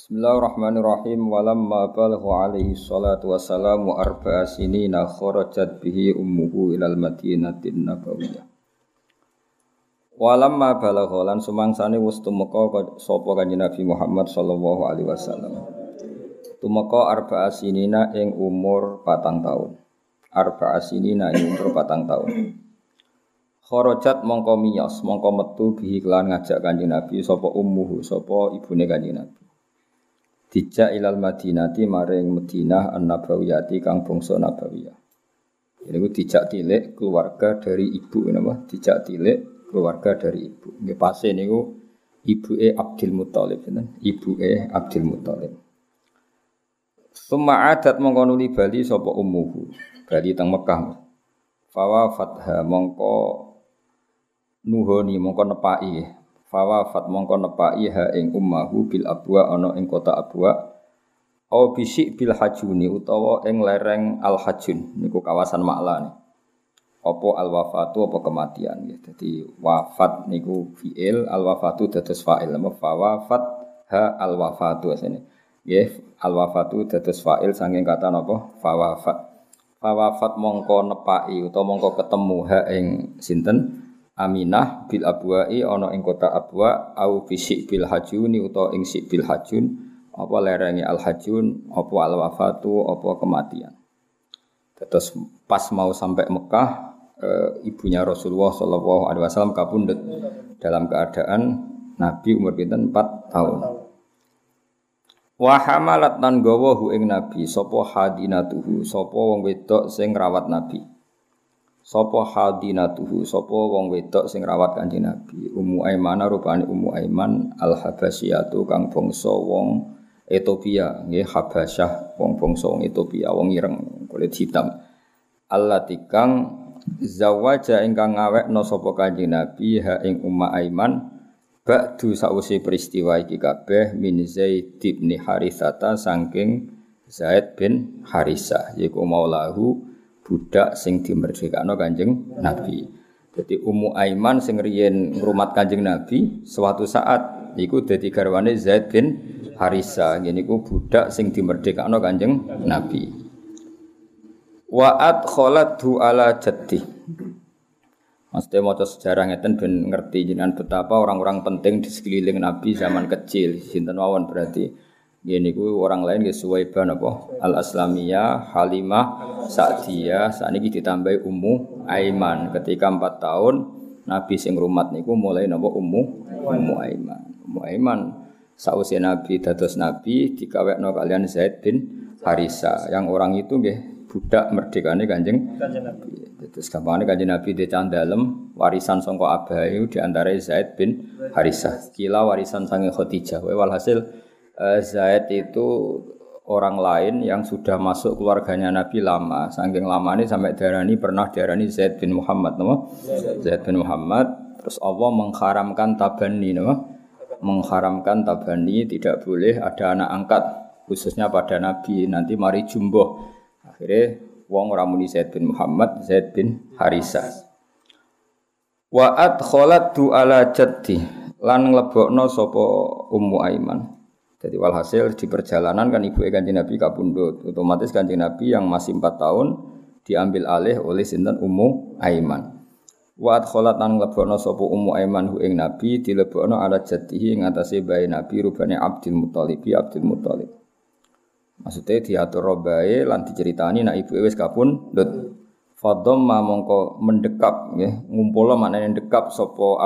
Bismillahirrahmanirrahim. Walamma balagha alaihi salatu wassalamu arba'a sinina kharajat bihi ummuhu ilal madinatin nabawiyah. Walamma balagha lan sumangsane wis tumeka sapa kanjeng Nabi Muhammad sallallahu alaihi wasallam. Tumeka arba'a sinina ing umur patang tahun. Arba'a sinina ing umur patang tahun. Kharajat mongko miyos mongko metu bihi kelan ngajak kanjeng Nabi sapa ummuhu sapa ibune kanjeng Nabi dijak ilal madinati maring Madinah an-nabawiyati kang bangsa nabawiyah. Ini ku dijak tilik keluarga dari ibu nama dijak tilik keluarga dari ibu. Nggih pase niku ibuke Abdul Muthalib ibu Ibuke Abdul Muthalib. Suma adat mongko bali sapa ummuhu. Bali teng Mekah. Fawa fatha mongko nuhoni mongko nepaki fat mongko nepai ha ing ummahu bil abwa ana ing kota abwa. Au bisik bil hajuni utawa ing lereng al hajun niku kawasan makla nih apa al wafatu apa kematian? Ya jadi wafat niku fiil al wafatu dados fa'il. Apa fat ha al wafatu asene ya al wafatu dados fa'il saking kata napa? Fawafat. Fawafat mongko nepai utawa mongko ketemu ha ing sinten Aminah bil abwa'i ana ing kota Abwa au fisik bil hajuni utawa ing sik bil hajun apa lerengi al hajun apa al wafatu apa kematian. Terus pas mau sampai Mekah e, ibunya Rasulullah Shallallahu alaihi wasallam kapundhut dalam keadaan Nabi umur pinten 4 tahun. Wa hamalat nan gawa hu ing Nabi sapa hadinatuhu sapa wong wedok sing rawat Nabi. Sopo hadinatuhu, sopo wong wedok sing rawat kanjeng Nabi. Ummu Aiman rupane Ummu Aiman al Habasyatu kang bangsa wong Ethiopia, nggih Habasyah wong bangsa wong Ethiopia, wong ireng kulit hitam. Allah tikang zawaja ingkang ngawekno sapa kanjeng Nabi ha ing Ummu Aiman ba'du sausi peristiwa iki kabeh min Zaid bin Harithata saking Zaid bin Harisah yaiku maulahu budak sing dimerdekakno Kanjeng Nabi. Jadi Ummu Aiman sing riyen ngrumat Kanjeng Nabi suatu saat iku dadi garwane Zaid bin Harisa. Ngene iku budak sing dimerdekakno Kanjeng Nabi. Wa adkhalatu ala jaddi. Maksudnya mau sejarah ngeten ben ngerti jenengan betapa orang-orang penting di sekeliling Nabi zaman kecil. Sinten mawon berarti Gini ku orang lain ke Suwaibah apa? Al Aslamiyah, Halimah, Sa'diyah, saat ini ditambahi Ummu Aiman. Ketika empat tahun Nabi sing rumat niku mulai napa Ummu Ummu Aiman. Ummu Aiman sausia Nabi dados Nabi dikawekno kalian Zaid bin Harisa. Yang orang itu nggih budak merdekane Kanjeng Nabi. Terus gampangane Kanjeng Nabi dican dalem warisan sangka abahe di antara Zaid bin Harisa. Kila warisan sange Khadijah. Walhasil Zaid itu orang lain yang sudah masuk keluarganya Nabi lama. Saking lama ini sampai darani pernah darani Zaid bin Muhammad, nama? Zaid bin Muhammad. Terus Allah mengharamkan tabani, nama? Mengharamkan tabani tidak boleh ada anak angkat khususnya pada Nabi. Nanti mari jumbo. Akhirnya wong ramuni Zaid bin Muhammad, Zaid bin Harisah. Wa adkhalatu ala jaddi lan nglebokno sapa Ummu Aiman. Jadi walhasil di perjalanan kan ibu kanjeng Nabi kabundut. Otomatis kanjeng Nabi yang masih empat tahun diambil alih oleh sinten Ummu Aiman. Wa adkhalat lan lebokno Ummu Aiman hu ing Nabi dilebokno ala jatihi ing atase bayi Nabi rubane Abdul Muthalib Abdul Muthalib. Maksudnya diatur robae lan diceritani nak ibu wis kabundut. Fadom ma mongko mendekap nggih ngumpul maknane ndekap sapa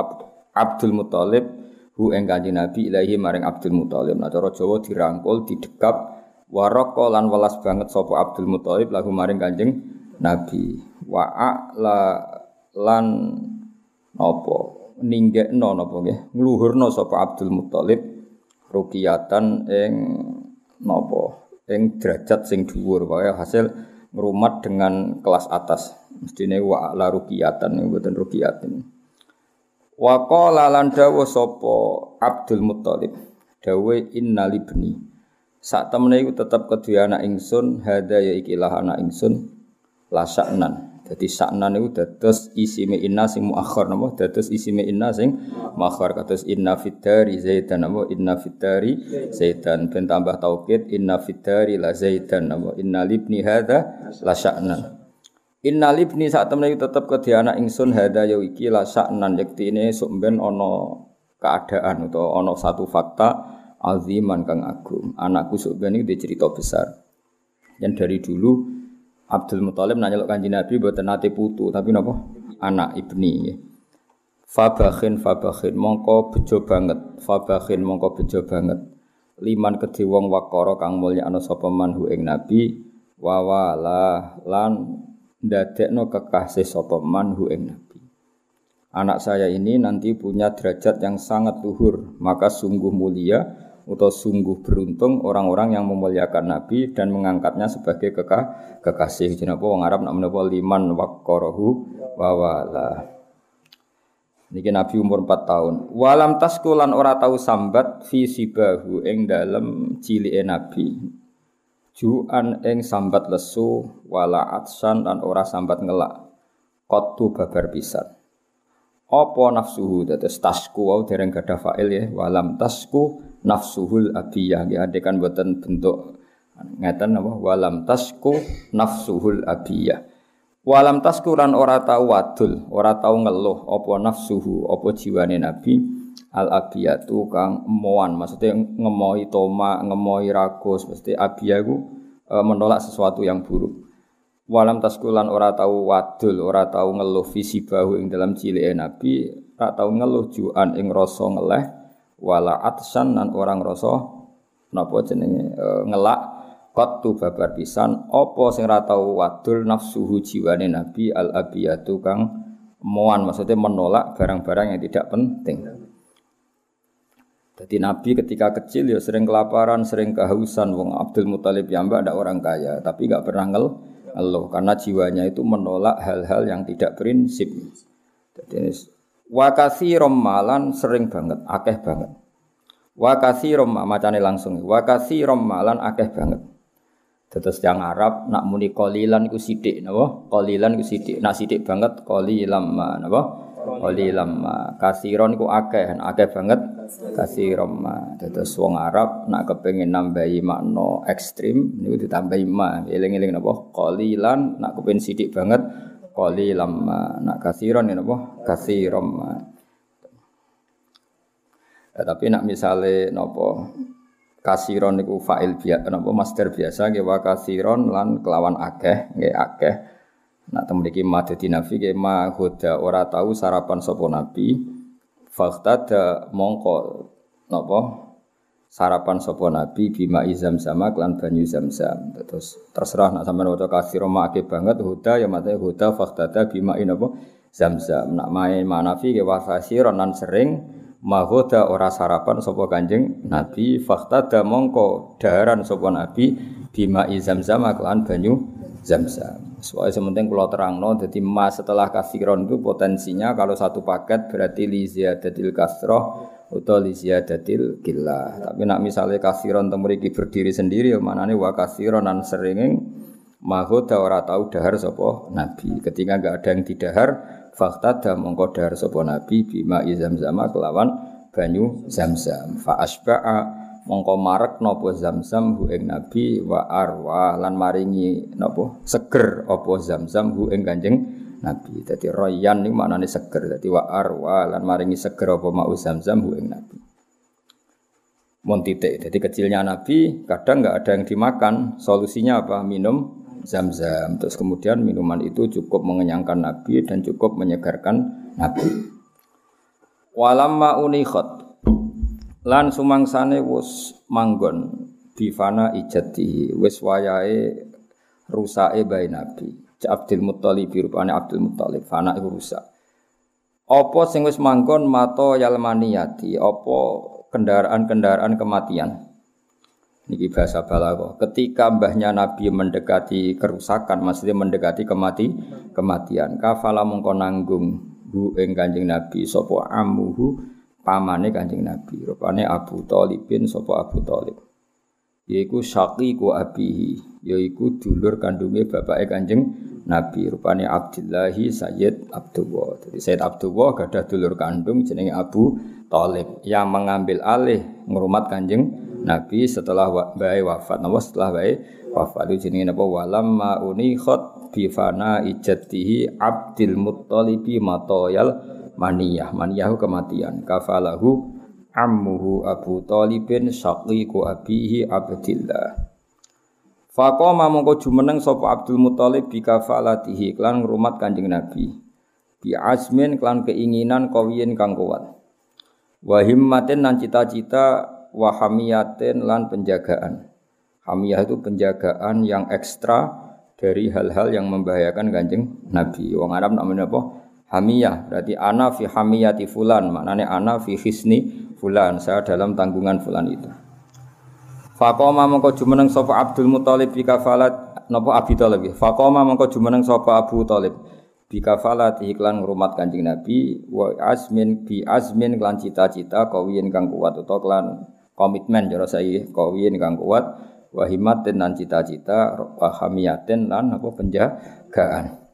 Abdul Muthalib hu ing kanjeng Nabi ilahi maring Abdul Muthalib. Nah cara Jawa dirangkul, didekap waraka lan welas banget sapa Abdul Muthalib lahu maring kanjeng Nabi. Wa la lan napa ninggekno napa nggih ngluhurno sapa Abdul Muthalib rukiatan ing napa ing derajat sing dhuwur wae hasil Ngrumat dengan kelas atas. Mestine wa ala rukiyatan mboten rukiyatin. Wa qala lan dawa sapa Abdul Muthalib. Dawe innalibni. Sak temene iku tetep kedue anak ingsun, hada ya ikilah anak ingsun lasaknan. Jadi saknan itu dados isime inna sing muakhir napa dados isime inna sing muakhir kados inna fitari zaidan napa inna fitari zaidan ben tambah inna fitari la zaidan napa inna libni hadza la sya'nan Inna libni saat temen itu tetep ke anak ingsun hada ya iki la sya'nan yektine sok ben ana keadaan atau ana satu fakta aziman kang agung. Anakku sok ben iki cerita besar. Yang dari dulu Abdul Muthalib nanya lo kanji Nabi buat nate putu tapi nopo anak ibni. Fabakhin fabakhin mongko bejo banget. Fabakhin mongko bejo banget. Liman kedhe wong wakara kang mulya ana sapa manhu ing nabi wawala lan ndadekno kekasih sapa manhu ing nabi. Anak saya ini nanti punya derajat yang sangat luhur, maka sungguh mulia atau sungguh beruntung orang-orang yang memuliakan Nabi dan mengangkatnya sebagai kekah kekasih. Jenapa wong Arab nak menapa liman waqarahu wa wala. Niki Nabi umur 4 tahun. Walam taskulan ora tahu sambat fi sibahu ing dalem cilike Nabi. Ju'an ing sambat lesu wala atsan dan ora sambat ngelak. Qattu babar pisan. Apa nafsuhu? Dados tasku wau dereng gadah fa'il ya. Walam tasku nafsuhul abiyah. Ya adekan buatan bentuk ngeten apa? Walam tasku nafsuhul abiyah. Walam tasku lan ora tau wadul ora tau ngeluh apa nafsuhu apa jiwane nabi al abiyatu kang emoan. Maksudnya ngemoi toma ngemoi ragus mesti abiyah e, menolak sesuatu yang buruk. Walam taskulan ora tau wadul ora tau ngeluh visi bahu ing dalam cilike nabi ora tau ngeluh juan ing rasa ngeleh wala atsan nan orang rasa napa jenenge e, ngelak qattu babar pisan. Apa sing ra tau wadul nafsuhu jiwane nabi al abiyatu kang moan. Maksudnya menolak barang-barang yang tidak penting. Jadi Nabi ketika kecil ya sering kelaparan, sering kehausan. Wong Abdul Muthalib ya mbak ada orang kaya, tapi nggak pernah ngel ngeluh karena jiwanya itu menolak hal-hal yang tidak prinsip. Jadi Wakasi romalan sering banget, akeh banget. Wakasi rom macane langsung. Wakasi romalan akeh banget. Terus yang Arab nak muni kolilan sithik napa? Kolilan iku sithik. Nak sithik banget kolilam napa? Kolilam kasiron iku akeh, akeh banget. Kasirom. Terus wong Arab nak kepengin nambahi makna ekstrim niku ditambahi ma. Eling-eling napa? Kolilan nak kepengin sithik banget. Qalilam nak kasiron ya napa? Kasirom ya, tapi nak misale napa? Kasiron niku fa'il biasa napa? Master biasa nggih wa kasiron lan kelawan akeh nggih akeh nak temen iki ma nabi ma huda ora tahu sarapan sapa nabi faktada mongko napa sarapan sopo nabi bima izam sama klan banyu zam-zam. Terus terserah nak sampean waca kasih roma ake banget huda ya mate huda faktada bima apa zam-zam. Nak main manafi ke wasasi ronan sering mahoda ora sarapan sopo kanjeng nabi faktada mongko daharan sopo nabi bima izam sama klan banyu zam-zam. Soalnya sementing kalau terang no, jadi mas setelah kasiron itu potensinya kalau satu paket berarti li ziyadatil kasroh utawa li ziyadatil gillah. Tapi nak misalnya kasiron teng mriki berdiri sendiri ya manane wa kasiron nan seringing mahoda ora tau dahar sapa nabi. Ketika enggak ada yang didahar, fakta da mongko dahar sapa nabi bima zama kelawan banyu zamzam. Fa asba'a mongko marek napa zamzam hu ing nabi wa arwa lan maringi napa seger apa zamzam hu ing kanjeng Nabi. Jadi royan ini maknanya seger. Jadi wa arwa lan maringi seger apa mau zam-zam hu ing Nabi. Mon titik. Jadi kecilnya Nabi kadang nggak ada yang dimakan. Solusinya apa? Minum zam-zam. Terus kemudian minuman itu cukup mengenyangkan Nabi dan cukup menyegarkan Nabi. Walamma unikhat lan sumangsane wus manggon bifana ijati wis wayahe rusake bae Nabi. Abdul Muthalib rupane Abdul Muthalib anak iku rusak. Apa sing wis mangkon mato yalmaniyati, apa kendaraan-kendaraan kematian. Niki bahasa balago. Ketika mbahnya Nabi mendekati kerusakan, maksudnya mendekati kemati, kematian. Kafala mongko nanggung hu ing Kanjeng Nabi sapa amuhu pamane Kanjeng Nabi. Rupane Abu Thalibin sapa Abu Thalib. Yaiku syaqiqu abihi, yaiku dulur kandunge bapake Kanjeng Nabi. Rupane Abdillahi Sayyid Abdullah. Jadi Sayyid Abdullah gadah dulur kandung jenenge Abu Thalib yang mengambil alih ngrumat Kanjeng Nabi setelah bayi wafat. Napa setelah bayi wafat itu jenenge napa walamma unikhat bi fana ijatihi Abdul Muttalibi matoyal maniyah. Maniyah kematian. Kafalahu ammuhu Abu Talibin syaqiqu abihi Abdillah. Faqama mongko jumeneng sapa Abdul Muthalib bi kafalatihi klan ngrumat Kanjeng Nabi. Bi azmin klan keinginan kawiyin kang kuat. Wa himmatin nan cita-cita wahamiyatin lan penjagaan. Hamiyah itu penjagaan yang ekstra dari hal-hal yang membahayakan kanjeng Nabi. Wong Arab namanya apa? Hamiyah. Berarti ana fi hamiyati fulan. Maknanya ana fi hisni fulan. Saya dalam tanggungan fulan itu. Fakoma mongko jumeneng sapa Abdul Muthalib bi kafalat napa Abi Thalib. Fakoma mongko jumeneng sapa Abu Thalib bi kafalat iklan ngrumat Kanjeng Nabi wa azmin bi azmin klan cita-cita kawiyen kang kuat utawa klan komitmen cara saya kawin kang kuat wahimatin dan cita-cita wahamiyatin lan apa penjagaan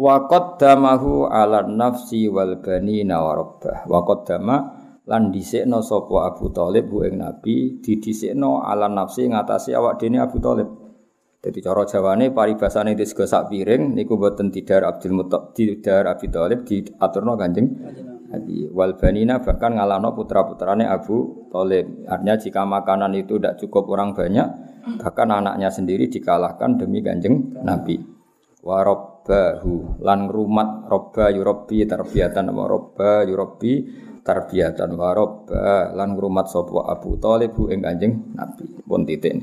wa qaddamahu ala nafsi wal banina wa rabbah wa qaddama lan dhisikno sapa Abu Thalib bu ing Nabi didhisikno ala nafsi ngatasi awak dene Abu Thalib jadi cara Jawane paribasane di sego sak piring niku mboten tidar Abdul Muthalib tidar Abi Thalib diaturno Kanjeng Nabi wal banina bahkan ngalano putra-putrane Abu Thalib. Artinya jika makanan itu tidak cukup orang banyak, bahkan anaknya sendiri dikalahkan demi Kanjeng Nabi. Wa rabbahu lan rumat robba yurabbi tarbiyatan wa robba yurabbi tarbiyatan wa robba lan rumat sapa Abu Thalib ing Kanjeng Nabi. Pun titik.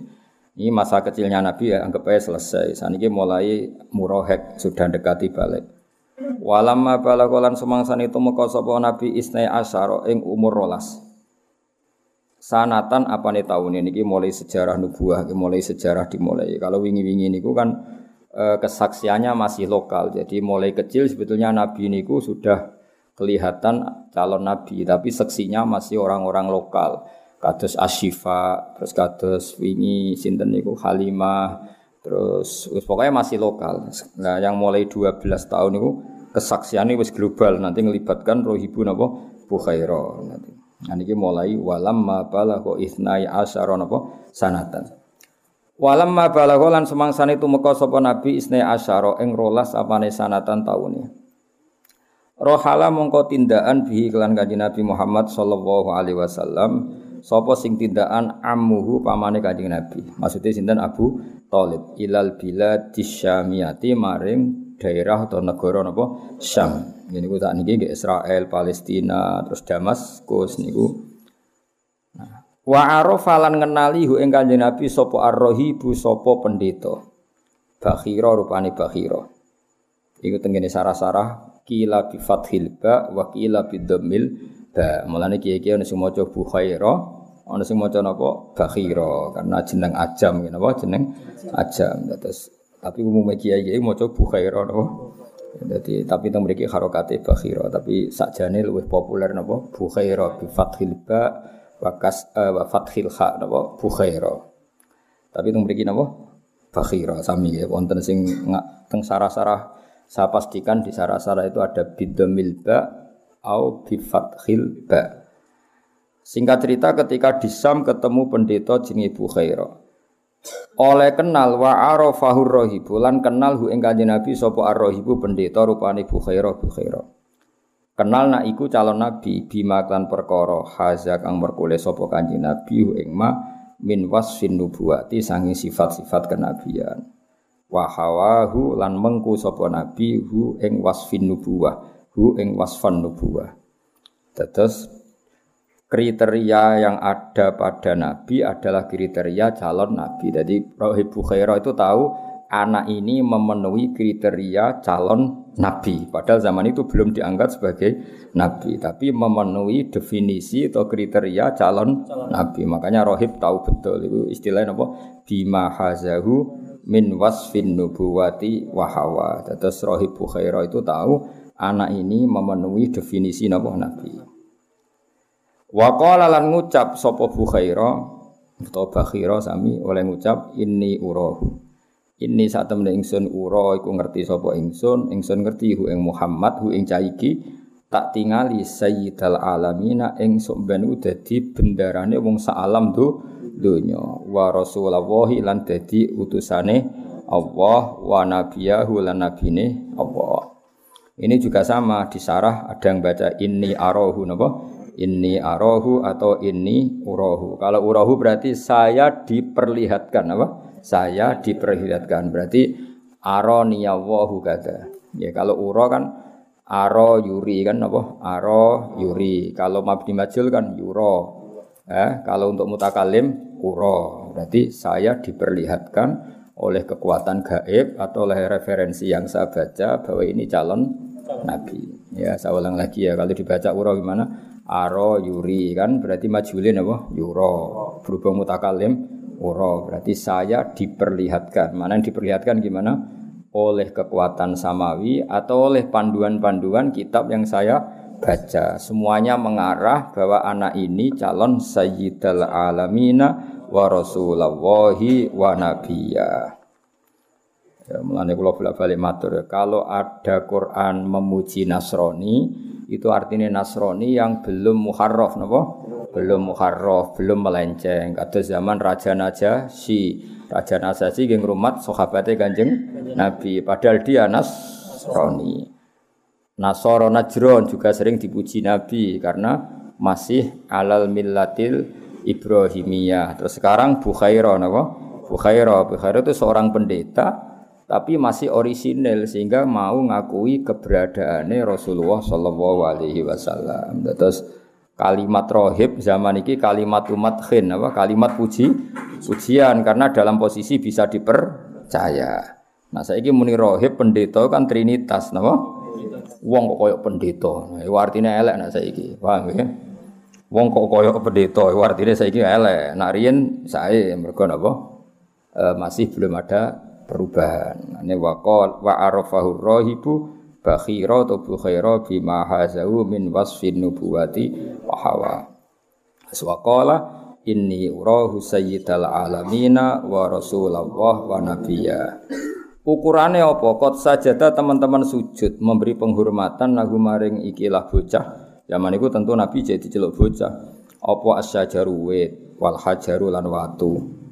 Ini masa kecilnya Nabi ya anggap aja selesai. Saat ini mulai murohek sudah dekati balik. Walamma balagolan semangsan itu meka sapa Nabi Isnai Asyara ing umur rolas. Sanatan apa nih tahun ini mulai sejarah nubuah, mulai sejarah dimulai. Kalau wingi-wingi niku kan kesaksiannya masih lokal. Jadi mulai kecil sebetulnya Nabi niku sudah kelihatan calon Nabi, tapi seksinya masih orang-orang lokal. Kados Ashifa, terus kados wingi sinten niku Halimah, Terus pokoknya masih lokal. Nah, yang mulai 12 tahun itu kesaksiannya wis global nanti melibatkan rohibu napa Bukhaira nanti. Nah niki mulai walam ma balagha isnai asyara napa sanatan. Walam ma balagha lan semangsane tumeka sapa nabi isnai asyara ing rolas apane sanatan taune. Rohala mongko tindakan bihi kelan kanjeng Nabi Muhammad sallallahu alaihi wasallam sapa sing tindakan ammuhu pamane kanjeng Nabi. Maksudnya sinten Abu Thalib ilal bila disyamiyati maring daerah atau negara napa Syam. Ini ku tak niki Israel, Palestina, terus Damaskus niku. Wa arafa lan ngenali hu ing Kanjeng Nabi sapa ar-rahibu sapa pendeta. Bakhira rupane bakhira. Iku tengene sarah-sarah kila bi fathil ba wa kila bi dhammil ba. Mulane kiye-kiye ana sing maca Bukhaira, ana sing maca napa? Bakhira. Karena jeneng ajam ngene apa jeneng ajam. Terus tapi umumnya kiai kiai maca bukhaira napa? Jadi tapi teng mriki harokate bakhira. Tapi sakjane luwih populer napa? Bukhaira bi fathil ba wa kas uh, wa fathil kha napa tapi teng mriki napa bakhira sami ya wonten sing teng sarah-sarah saya pastikan di sarah-sarah itu ada bidamil ba au bi fathil ba Singkat cerita ketika di Sam ketemu pendeta jenenge Bukhaira. Oleh kenal wa arafahur rahibu lan kenal hu ing Kanjeng Nabi sapa ar-rahibu pendeta rupane Bukhaira Bukhaira. Kenal nak iku calon nabi bima klan perkara haza kang merkule sapa Kanjeng Nabi ing ma min wasfin nubuwati sangi sifat-sifat kenabian. Wa hawahu lan mengku sapa nabi hu ing wasfin nubuwah, hu ing wasfan nubuwah. Tetes kriteria yang ada pada Nabi adalah kriteria calon Nabi. Jadi Rohib Bukhaira itu tahu anak ini memenuhi kriteria calon nabi. Padahal zaman itu belum diangkat sebagai nabi, tapi memenuhi definisi atau kriteria calon, calon. nabi. Makanya rohib tahu betul itu istilahnya apa? Bima hazahu min wasfin nubuwati wahawa. Terus rohib Bukhairah itu tahu anak ini memenuhi definisi nabi. nabi. Waqala lan ngucap sapa Bukhairah atau Bakhira sami oleh ngucap ini urahu ini saat temen ingsun uro iku ngerti sapa ingsun, ingsun ngerti hu ing Muhammad hu ing caiki tak tingali sayyidal alamina ing sok ben dadi bendarane wong alam tu dunya wa rasulullah lan dadi utusane Allah wa nabiyahu lan nabine Allah. Ini juga sama di sarah ada yang baca ini arohu napa? Ini arohu atau ini urahu. Kalau urahu berarti saya diperlihatkan apa? Saya diperlihatkan. Berarti aroniya wahu kata. Ya kalau uro kan aro yuri kan apa? Aro yuri. Kalau mabdi majul kan yuro. Eh, kalau untuk mutakalim uro. Berarti saya diperlihatkan oleh kekuatan gaib atau oleh referensi yang saya baca bahwa ini calon nabi. Ya, saya ulang lagi ya. Kalau dibaca uro gimana? Aro yuri kan berarti majulin apa? Yuro. Berhubung mutakalim uro. Berarti saya diperlihatkan. Mana yang diperlihatkan gimana? Oleh kekuatan samawi atau oleh panduan-panduan kitab yang saya baca. Semuanya mengarah bahwa anak ini calon sayyidal alamina wa rasulallahi wa nabiyya. Ya kalau ada Quran memuji Nasrani itu artinya Nasrani yang belum muharraf napa belum muharraf, belum melenceng. Kata zaman Raja Naja si Raja Najasyi geng rumat sahabatnya Kanjeng Nabi. Padahal dia Nasrani. Nasoro Najron juga sering dipuji Nabi karena masih alal millatil Ibrahimiyah. Terus sekarang Bukhairah napa? Bukhairah. Bukhairah itu seorang pendeta tapi masih orisinil sehingga mau ngakui keberadaannya Rasulullah Shallallahu Alaihi Wasallam. Terus kalimat rohib zaman ini kalimat umat khin apa kalimat puji pujian karena dalam posisi bisa dipercaya. Nah saya ini muni rohib pendeta kan trinitas, nama Wong kok koyok pendeta, itu artinya elek nak saya ini, paham ya? Wong kok koyok pendeta, itu artinya saya ini elek. Nak rien saya mereka apa? E, masih belum ada perubahan. Ini wakol wa arafahur rohibu bakhira atau bukhaira bima hazau min wasfin nubuwati wa hawa. Aswaqala inni urahu sayyidal alamina wa rasulullah wa nabiyya. Ukurannya apa? Kot sajada teman-teman sujud memberi penghormatan nagu maring ikilah bocah. Zaman itu tentu Nabi jadi celuk bocah. Apa asyajaru wit wal hajaru lan watu.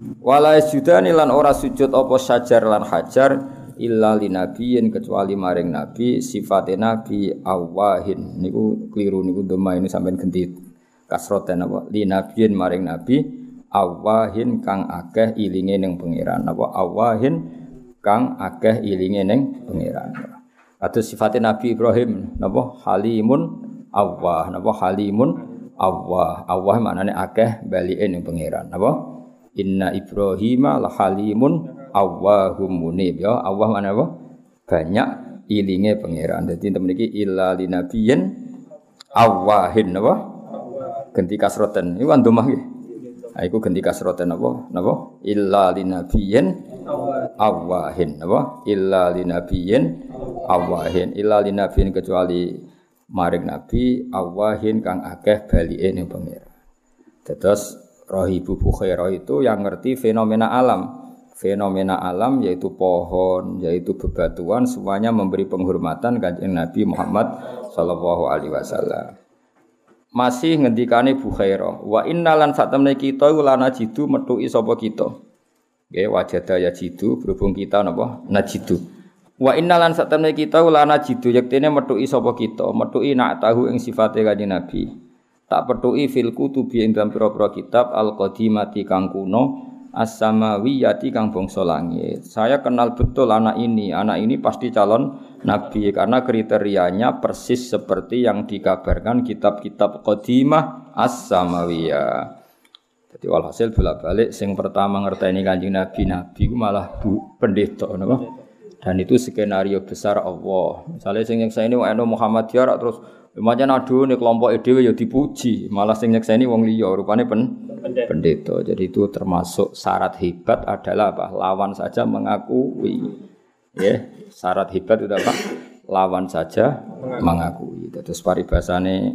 Wala sujudani lan ora sujud apa sajar lan hajar illa linabiyin kecuali maring nabi sifate nabi awahin. Niku keliru niku doma ini sampean ganti kasroten apa? Linabiyin maring nabi awahin kang akeh ilinge ning pangeran. Apa? Awahin kang akeh ilinge ning pangeran. Atau sifate nabi Ibrahim napa? Halimun awah napa? Halimun awah awah maknane akeh balike ning pangeran. Napa inna ibrahima la halimun awahum munib. Ya Allah mana apa? Banyak ilinge pangeran. Jadi temen iki illa linabiyin awahin apa? Ganti kasroten. Iku andumah nggih. Nah, iku ganti kasroten apa? Napa? Illa linabiyin awahin apa? Illa linabiyin awahin illa linabiyin kecuali maring nabi awahin kang akeh balike ning pangeran. Terus Rohibu Bukhairah itu yang ngerti fenomena alam fenomena alam yaitu pohon, yaitu bebatuan semuanya memberi penghormatan kanjeng Nabi Muhammad sallallahu alaihi wasallam. Masih ngendikane Bukhairah, wa innalan sak temne kita lana jidu metuki sapa kita. Nggih wajada ya jidu berhubung kita napa najidu. Wa innalan sak temne kita lana jidu yektene metuki sapa kita, metuki nak tahu ing sifate kanjeng Nabi. Tak petuki fil kutubi ing dalam pira-pira kitab al-qadimati kang kuno as-samawiyati kang bangsa langit. Saya kenal betul anak ini. Anak ini pasti calon nabi karena kriterianya persis seperti yang dikabarkan kitab-kitab qadimah as-samawiyah. Jadi walhasil bolak-balik sing pertama ngerteni Kanjeng Nabi Nabi malah bu, pendeta? Dan itu skenario besar Allah. Misalnya sing nyeksa ini Muhammad Muhammadiyah terus Macam nadu nih kelompok dhewe ya dipuji, malah sing nyekseni wong liya rupane pen pendeta. Jadi itu termasuk syarat hebat adalah apa? Lawan saja mengakui. Ya, syarat hebat itu apa? Lawan saja mengakui. Terus paribasane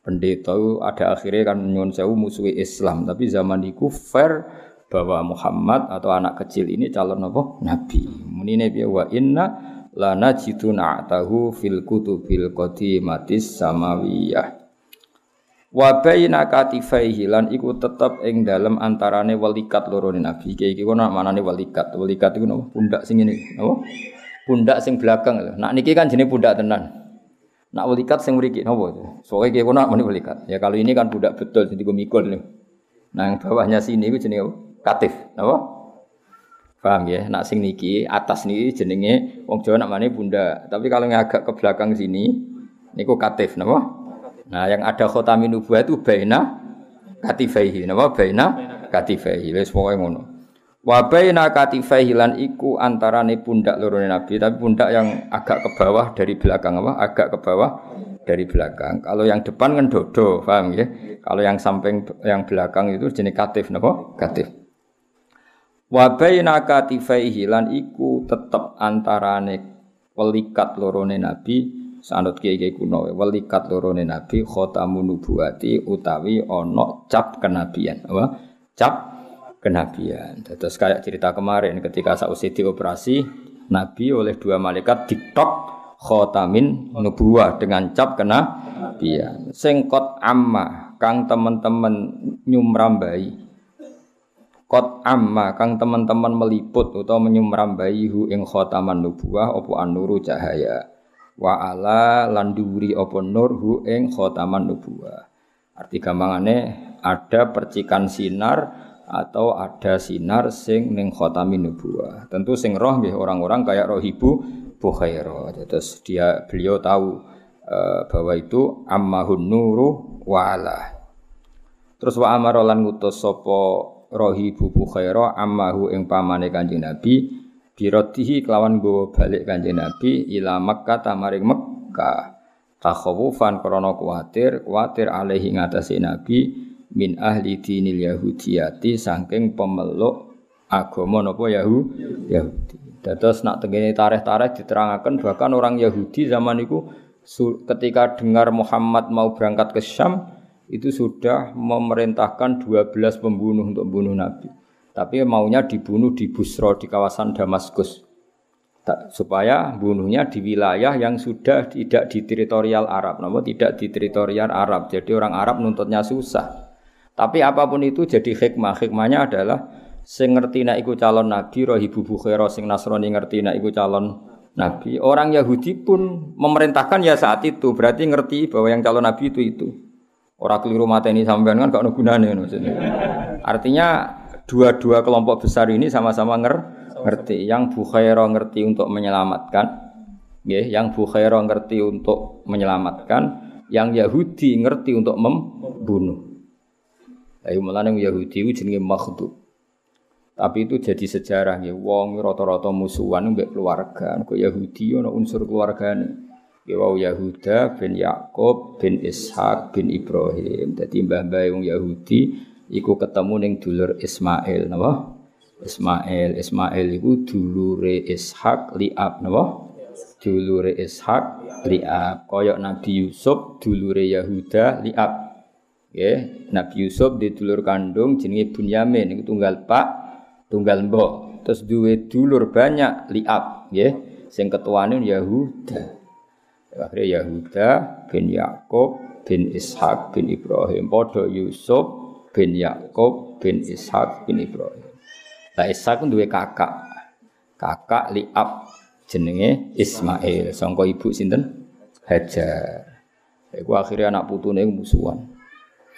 pendeta itu ada akhirnya kan nyun sewu musuhi Islam, tapi zaman itu fair bahwa Muhammad atau anak kecil ini calon apa? Nabi. Munine piye wa inna lana jitu na'tahu fil kutubil qadimatis samawiyah. Wa baina katifaihi lan iku tetep ing dalem antarane walikat loro nabi. Iki iki ana manane walikat? Walikat iku napa? Pundak sing ngene napa? Pundak sing belakang lho. Nak niki kan jenenge pundak tenan. Nak walikat sing mriki napa soalnya iki kono muni walikat? Ya kalau ini kan pundak betul jadi mikul nih nah bawahnya sini iku jenenge katif napa Paham ya? Nak sing niki atas niki jenenge wong Jawa namanya bunda. Tapi kalau yang agak ke belakang sini niku katif napa? Nah, yang ada khotamin nubuah itu baina katifaihi napa? Baina katifaihi. Wis pokoke ngono. Wa baina katifaihi lan iku antarane pundak loro Nabi, tapi pundak yang agak ke bawah dari belakang apa? Agak ke bawah dari belakang. Kalau yang depan kan dodo, paham ya? Kalau yang samping yang belakang itu jenis katif napa? Katif. Wa baina katifaihi lan iku tetep antarane welikat lorone nabi sanut kiai kuno welikat lorone nabi khatamun nubuwati utawi ana cap kenabian. Apa? Cap kenabian. Terus kayak cerita kemarin ketika sausi dioperasi nabi oleh dua malaikat ditok khotamin nubuah dengan cap kenabian. Sengkot amma kang teman-teman nyumrambai Kot amma kang teman-teman meliput atau menyumrambai hu ing khotaman nubuah opo anuru cahaya. Wa ala landuri opo nur hu ing khotaman nubuah. Arti gampangane ada percikan sinar atau ada sinar sing ning khotamin nubuah. Tentu sing roh nggih orang-orang kayak rohibu Bukhaira. Terus dia beliau tahu uh, bahwa itu ammahun nuru wa ala. Terus wa amarolan ngutus sapa rohibu bukhaira ammahu ing pamane Kanjeng Nabi birotihi kelawan go balik Kanjeng Nabi ila Makkah tamaring Mekkah takhawufan krana kuwatir kuwatir alaihi ngatasi Nabi min ahli dinil yahudiyati saking pemeluk agama napa Yahu Yahudi. Dados nak tengene tarikh-tarikh diterangaken bahkan orang Yahudi zaman itu ketika dengar Muhammad mau berangkat ke Syam itu sudah memerintahkan 12 pembunuh untuk membunuh Nabi. Tapi maunya dibunuh di Busro di kawasan Damaskus. supaya bunuhnya di wilayah yang sudah tidak di teritorial Arab, namun tidak di teritorial Arab. Jadi orang Arab nuntutnya susah. Tapi apa pun itu jadi hikmah. Hikmahnya adalah sing ngerti nak iku calon nabi rohibu bukhara sing nasrani ngerti nak iku calon nabi. Orang Yahudi pun memerintahkan ya saat itu. Berarti ngerti bahwa yang calon nabi itu itu. Orang keliru mata ini sampean kan gak ada gunanya maksudnya. Artinya dua-dua kelompok besar ini sama-sama nger ngerti. Yang Bukhairo ngerti untuk menyelamatkan, ya, yang Bukhairo ngerti untuk menyelamatkan, yang Yahudi ngerti untuk membunuh. Ayo yang Yahudi jenenge makhdub. Tapi itu jadi sejarah ya wong rata-rata musuhan mbek keluarga. Kok Yahudi ana unsur keluargane. Wau Yahuda bin Yakub bin Ishak bin Ibrahim. Jadi mbah-mbah wong Yahudi iku ketemu ning dulur Ismail napa? Ismail, Ismail iku dulure Ishak liab napa? Dulure Ishak liab. Kaya Nabi Yusuf dulure Yahuda liab. Nggih, Nabi Yusuf di dulur kandung jenenge Bunyamin iku tunggal pak, tunggal mbok. Terus duwe dulur banyak liab, nggih. Sing ketuane Yahuda. Akhirnya Yahuda bin Yakub bin Ishak bin Ibrahim. Podo Yusuf bin Yakub bin Ishak bin Ibrahim. Lah Ishak duwe kakak. Kakak Liab jenenge Ismail. Sangka ibu sinten? Hajar. Iku akhirnya anak putune musuhan.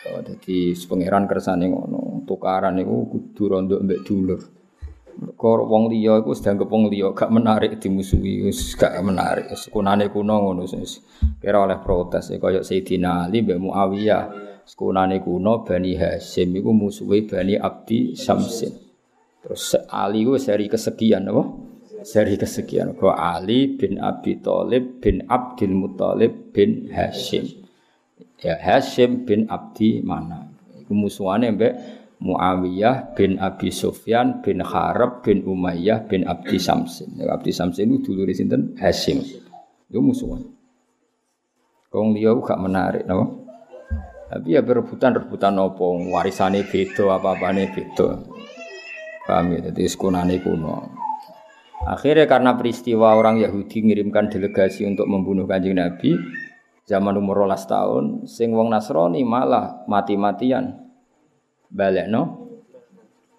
Oh, jadi pangeran kersane ngono, tukaran niku kudu rondo mbek dulur. Kor wong liya iku sedang kepung liya gak menarik dimusuhi wis gak menarik. Kunane kuno ngono wis. Kira oleh protes ya kaya Sayyidina Ali mbek Muawiyah. Sekunane kuno Bani Hasim iku musuhe Bani Abdi Samsin. Terus Ali ku seri kesekian apa? Seri kesekian. Kau Ali bin Abi Thalib bin Abdul Muthalib bin Hashim. Ya Hashim bin Abdi mana? Iku musuhane mbek Muawiyah bin Abi Sufyan bin Harab bin Umayyah bin Abdi Samsin. Ya, Abdi Samsin itu dulu di sinten Hashim. Itu musuhan. Kong dia gak menarik, no? Tapi ya berebutan-rebutan nopo, warisane beda, apa-apane beda. Paham ya? Jadi kuno. Akhirnya karena peristiwa orang Yahudi mengirimkan delegasi untuk membunuh kanjeng Nabi, zaman umur rolas tahun, sing wong Nasrani malah mati-matian. Balik no?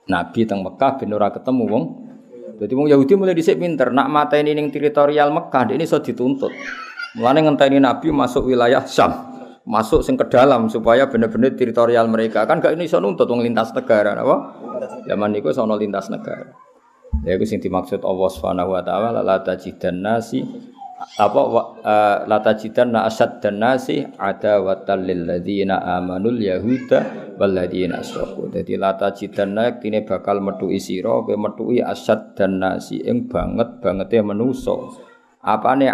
Nabi teng Mekah ben ora ketemu wong. Jadi wong Yahudi mulai dhisik pinter, nak mateni ning teritorial Mekah, ini iso dituntut. Mulane ngenteni Nabi masuk wilayah Syam masuk sing ke dalam supaya benar-benar teritorial mereka kan gak iso nuntut wong lintas negara apa zaman niku sono lintas negara ya iku sing dimaksud Allah Subhanahu wa taala la tajidan nasi apa eh, lata citan na asad dan nasi ada watal lil ladina amanul yahuda wal ladina asroku. Jadi lata citan na kini bakal metu sira be metu i asad dan nasi ing banget bangete ya menuso. Apa ne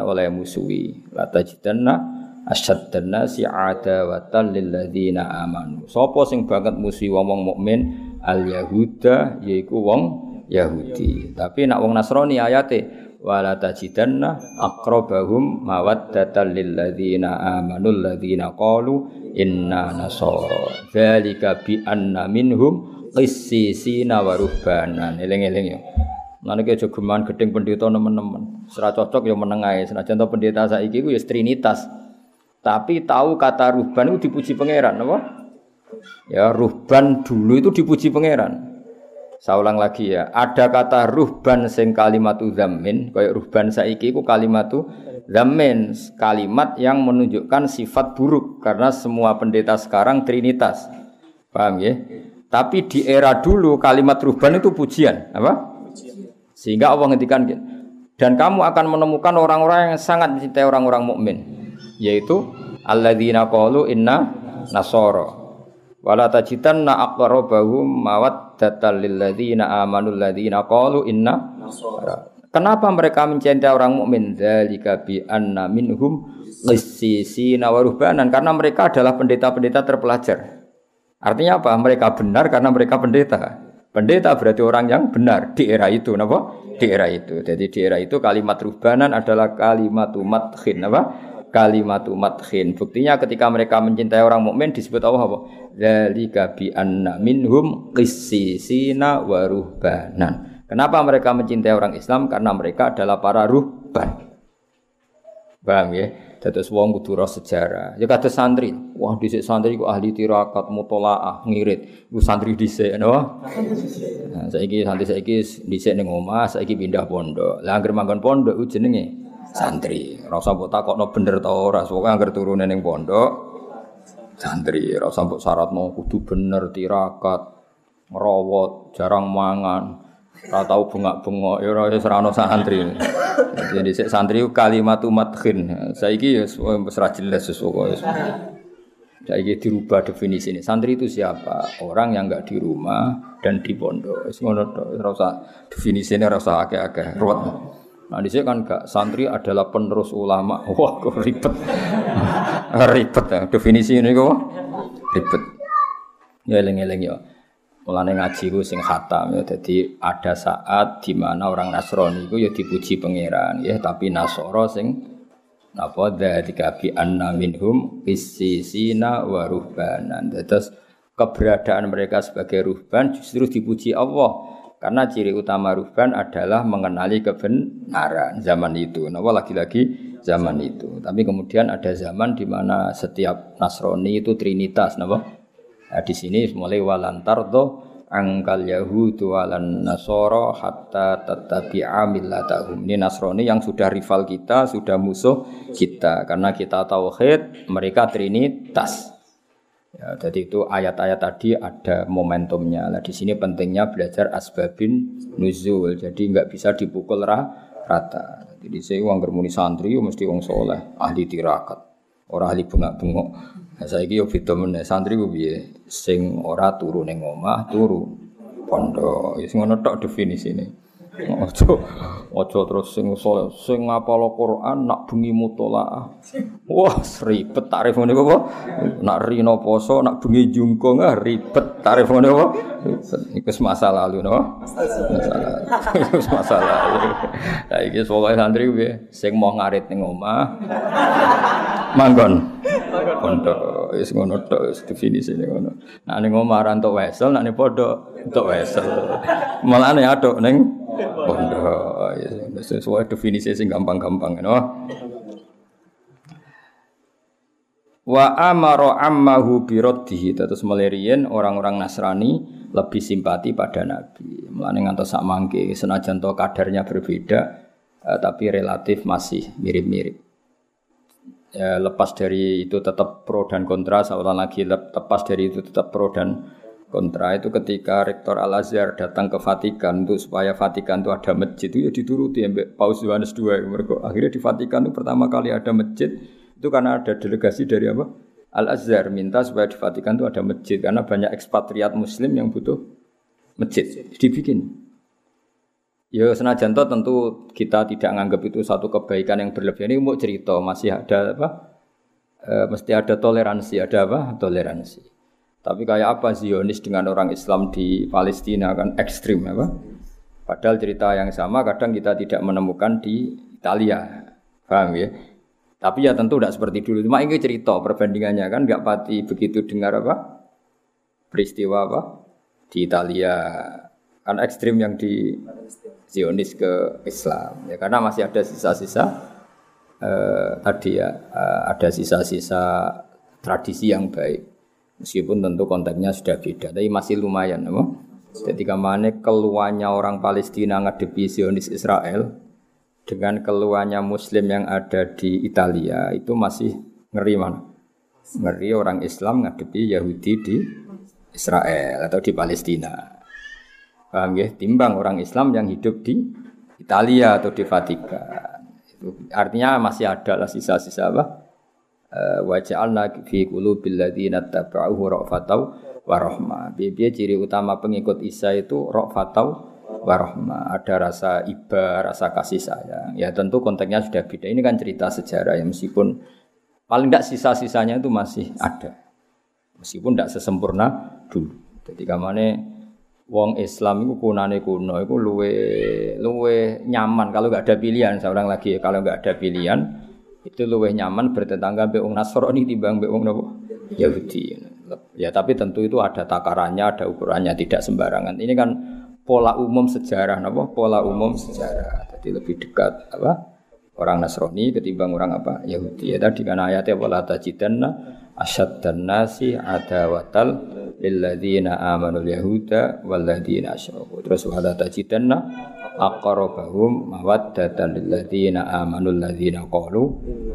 oleh musuhi lata citan na asad dan nasi ada watal lil ladina amanu. sapa sing banget musuhi wong mukmin al yahuda yaiku wong Yahudi. Tapi nak wong Nasrani ayate wala tajidanna aqrabahum mawaddatan lil ladzina amanu ladzina qalu inna nasara. Dzalika bi anna minhum qissisina wa ruhbanan. Eling-eling ya. Nanti kayak jogeman gedeng pendeta teman-teman. Serah cocok ya menengai. Senajan pendeta saiki ku ya trinitas. Tapi tahu kata ruhban itu dipuji pangeran, apa? Ya, ruhban dulu itu dipuji pangeran. Saya ulang lagi ya, ada kata ruhban sing kalimatu zamin, kayak ruhban saiki itu kalimatu zamin, kalimat yang menunjukkan sifat buruk. Karena semua pendeta sekarang trinitas. Paham ya? Tapi di era dulu kalimat ruhban itu pujian, apa? Sehingga Allah ngendikan dan kamu akan menemukan orang-orang yang sangat mencintai orang-orang mukmin. Yaitu alladzina qalu inna nasara. Wala tajidanna aqrabahum mawaddatan lil ladzina amanu alladzina qalu inna nasara Kenapa mereka mencintai orang mukmin? Dzalika bi anna minhum qissisina wa ruhbanan karena mereka adalah pendeta-pendeta terpelajar. Artinya apa? Mereka benar karena mereka pendeta. Pendeta berarti orang yang benar di era itu, napa? Di era itu. Jadi di era itu kalimat ruhbanan adalah kalimat madkhin, apa? kalimatu madkhin. Buktinya ketika mereka mencintai orang mukmin disebut Allah apa? Dzalika bi anna minhum qissisina wa ruhbanan. Kenapa mereka mencintai orang Islam? Karena mereka adalah para ruhban. Paham ya? Dados wong kudu sejarah. Ya kados santri. Wah, dhisik santri ku ahli tirakat, mutolaah, ngirit. Ku santri dhisik, no? Nah, saiki santri saiki dhisik ning omah, saiki pindah pondok. Lah anggere manggon pondok ku jenenge santri. Rasa mbok takokno bener ta ora, pokoke anggere turune ning pondok santri. Rasa mbok syaratno kudu bener tirakat, ngerawat, jarang mangan. Ora tau bengak-bengok ya ora wis ora santri. Jadi sik santri kalimatu madkhin. Saiki ya wis ora jelas sesuatu. Saiki dirubah definisi ini. Santri itu siapa? Orang yang enggak di rumah dan di pondok. Wis ngono tok. Ora usah definisine ora usah akeh-akeh. Ruwet. Nah di kan gak santri adalah penerus ulama. Wah, kok ribet. Ribet ya. Definisi ini kok ribet. Ya eling-eling ya. Mulane ngaji ku sing khatam ya. Jadi ada saat di mana orang Nasrani itu ya dipuji pangeran ya, tapi Nasoro sing napa dzalika bi anna minhum qissisina wa ruhbanan. Terus keberadaan mereka sebagai ruhban justru dipuji Allah karena ciri utama ruhban adalah mengenali kebenaran zaman itu. Nah, lagi-lagi zaman itu. Tapi kemudian ada zaman di mana setiap Nasrani itu trinitas, napa? Nah, di sini mulai walantardo angkal Yahudu walan Nasoro hatta tatabi'a millatahum. Ini Nasrani yang sudah rival kita, sudah musuh kita. Karena kita tauhid, mereka trinitas. Ya, jadi itu ayat-ayat tadi ada momentumnya. Nah, di sini pentingnya belajar asbabin nuzul. Jadi nggak bisa dipukul rata. Jadi saya uang germuni santri, mesti uang soleh, ahli tirakat, orang ahli bengak bengok. Nah, saiki yo beda meneh santri ku piye? Sing ora turu ning omah, turu pondok. Ya sing ngono tok definisine. Ojo ojo terus sing soleh sing ngapal Quran nak bengi mutolaah. Wah, ribet tarif ngene apa? Nak rino poso, nak bengi jungkong ah ribet tarif ngene apa? Iku masa lalu no. Iku masa lalu. Lah iki pokoke santri piye? Sing mau ngarit ning omah. Manggon. Pondok wis ngono tok wis definisine ngono. Nak ning omah ra entuk wesel, nak ning pondok entuk wesel. Malane aduk ning Pondok ya sesuai definisi sing gampang-gampang no. Wa amaro ammahu biraddihi terus melirian orang-orang Nasrani lebih simpati pada Nabi. Mulane ngantos sak mangke senajan to kadarnya berbeda eh, tapi relatif masih mirip-mirip. Ya, lepas dari itu tetap pro dan kontra, seolah lagi lepas dari itu tetap pro dan kontra itu ketika Rektor Al Azhar datang ke Vatikan untuk supaya Vatikan itu ada masjid itu ya dituruti ya Paus Yohanes II akhirnya di Vatikan itu pertama kali ada masjid itu karena ada delegasi dari apa? Al Azhar minta supaya di Vatikan itu ada masjid karena banyak ekspatriat Muslim yang butuh masjid. Dibikin. Ya senajan toh tentu kita tidak menganggap itu satu kebaikan yang berlebihan. Ini mau cerita masih ada apa? E, mesti ada toleransi ada apa? Toleransi tapi kayak apa Zionis dengan orang Islam di Palestina kan ekstrim apa? Padahal cerita yang sama kadang kita tidak menemukan di Italia. Paham ya? Tapi ya tentu tidak seperti dulu. Cuma ini cerita perbandingannya kan nggak pati begitu dengar apa? Peristiwa apa? Di Italia. Kan ekstrim yang di Zionis ke Islam. Ya karena masih ada sisa-sisa eh, tadi ya eh, ada sisa-sisa tradisi yang baik. Meskipun tentu konteksnya sudah beda, tapi masih lumayan, apa? Jadi ke mana keluarnya orang Palestina ngadepi Zionis Israel dengan keluarnya Muslim yang ada di Italia itu masih ngeri mana? Ngeri orang Islam ngadepi Yahudi di Israel atau di Palestina. Paham ya? Timbang orang Islam yang hidup di Italia atau di Vatikan. Artinya masih ada lah sisa-sisa apa? Eh, wa ja'alna fi qulubil ladzina tabauhu ra'fatau wa rahmah. Biaya ciri utama pengikut Isa itu ra'fatau wa rahmah. Ada rasa iba, rasa kasih sayang. Ya tentu konteksnya sudah beda. Ini kan cerita sejarah ya meskipun paling tidak sisa-sisanya itu masih ada. Meskipun tidak sesempurna dulu. Jadi kamane wong Islam itu kunane kuno itu luwe luwe nyaman kalau nggak ada pilihan seorang lagi kalau nggak ada pilihan itu luwih nyaman bertetangga be wong Nasrani timbang be wong napa Yahudi. Ya tapi tentu itu ada takarannya, ada ukurannya, tidak sembarangan. Ini kan pola umum sejarah napa? Pola umum sejarah. Jadi lebih dekat apa? Orang Nasrani ketimbang orang apa? Yahudi. Ya tadi kan ayatnya wala tajidanna asyaddan nasi adawatal lilladzina amanul yahuda walladzina asyraku. Terus wala tajidanna aqrabahum mawaddatan lilladzina amanu alladzina qalu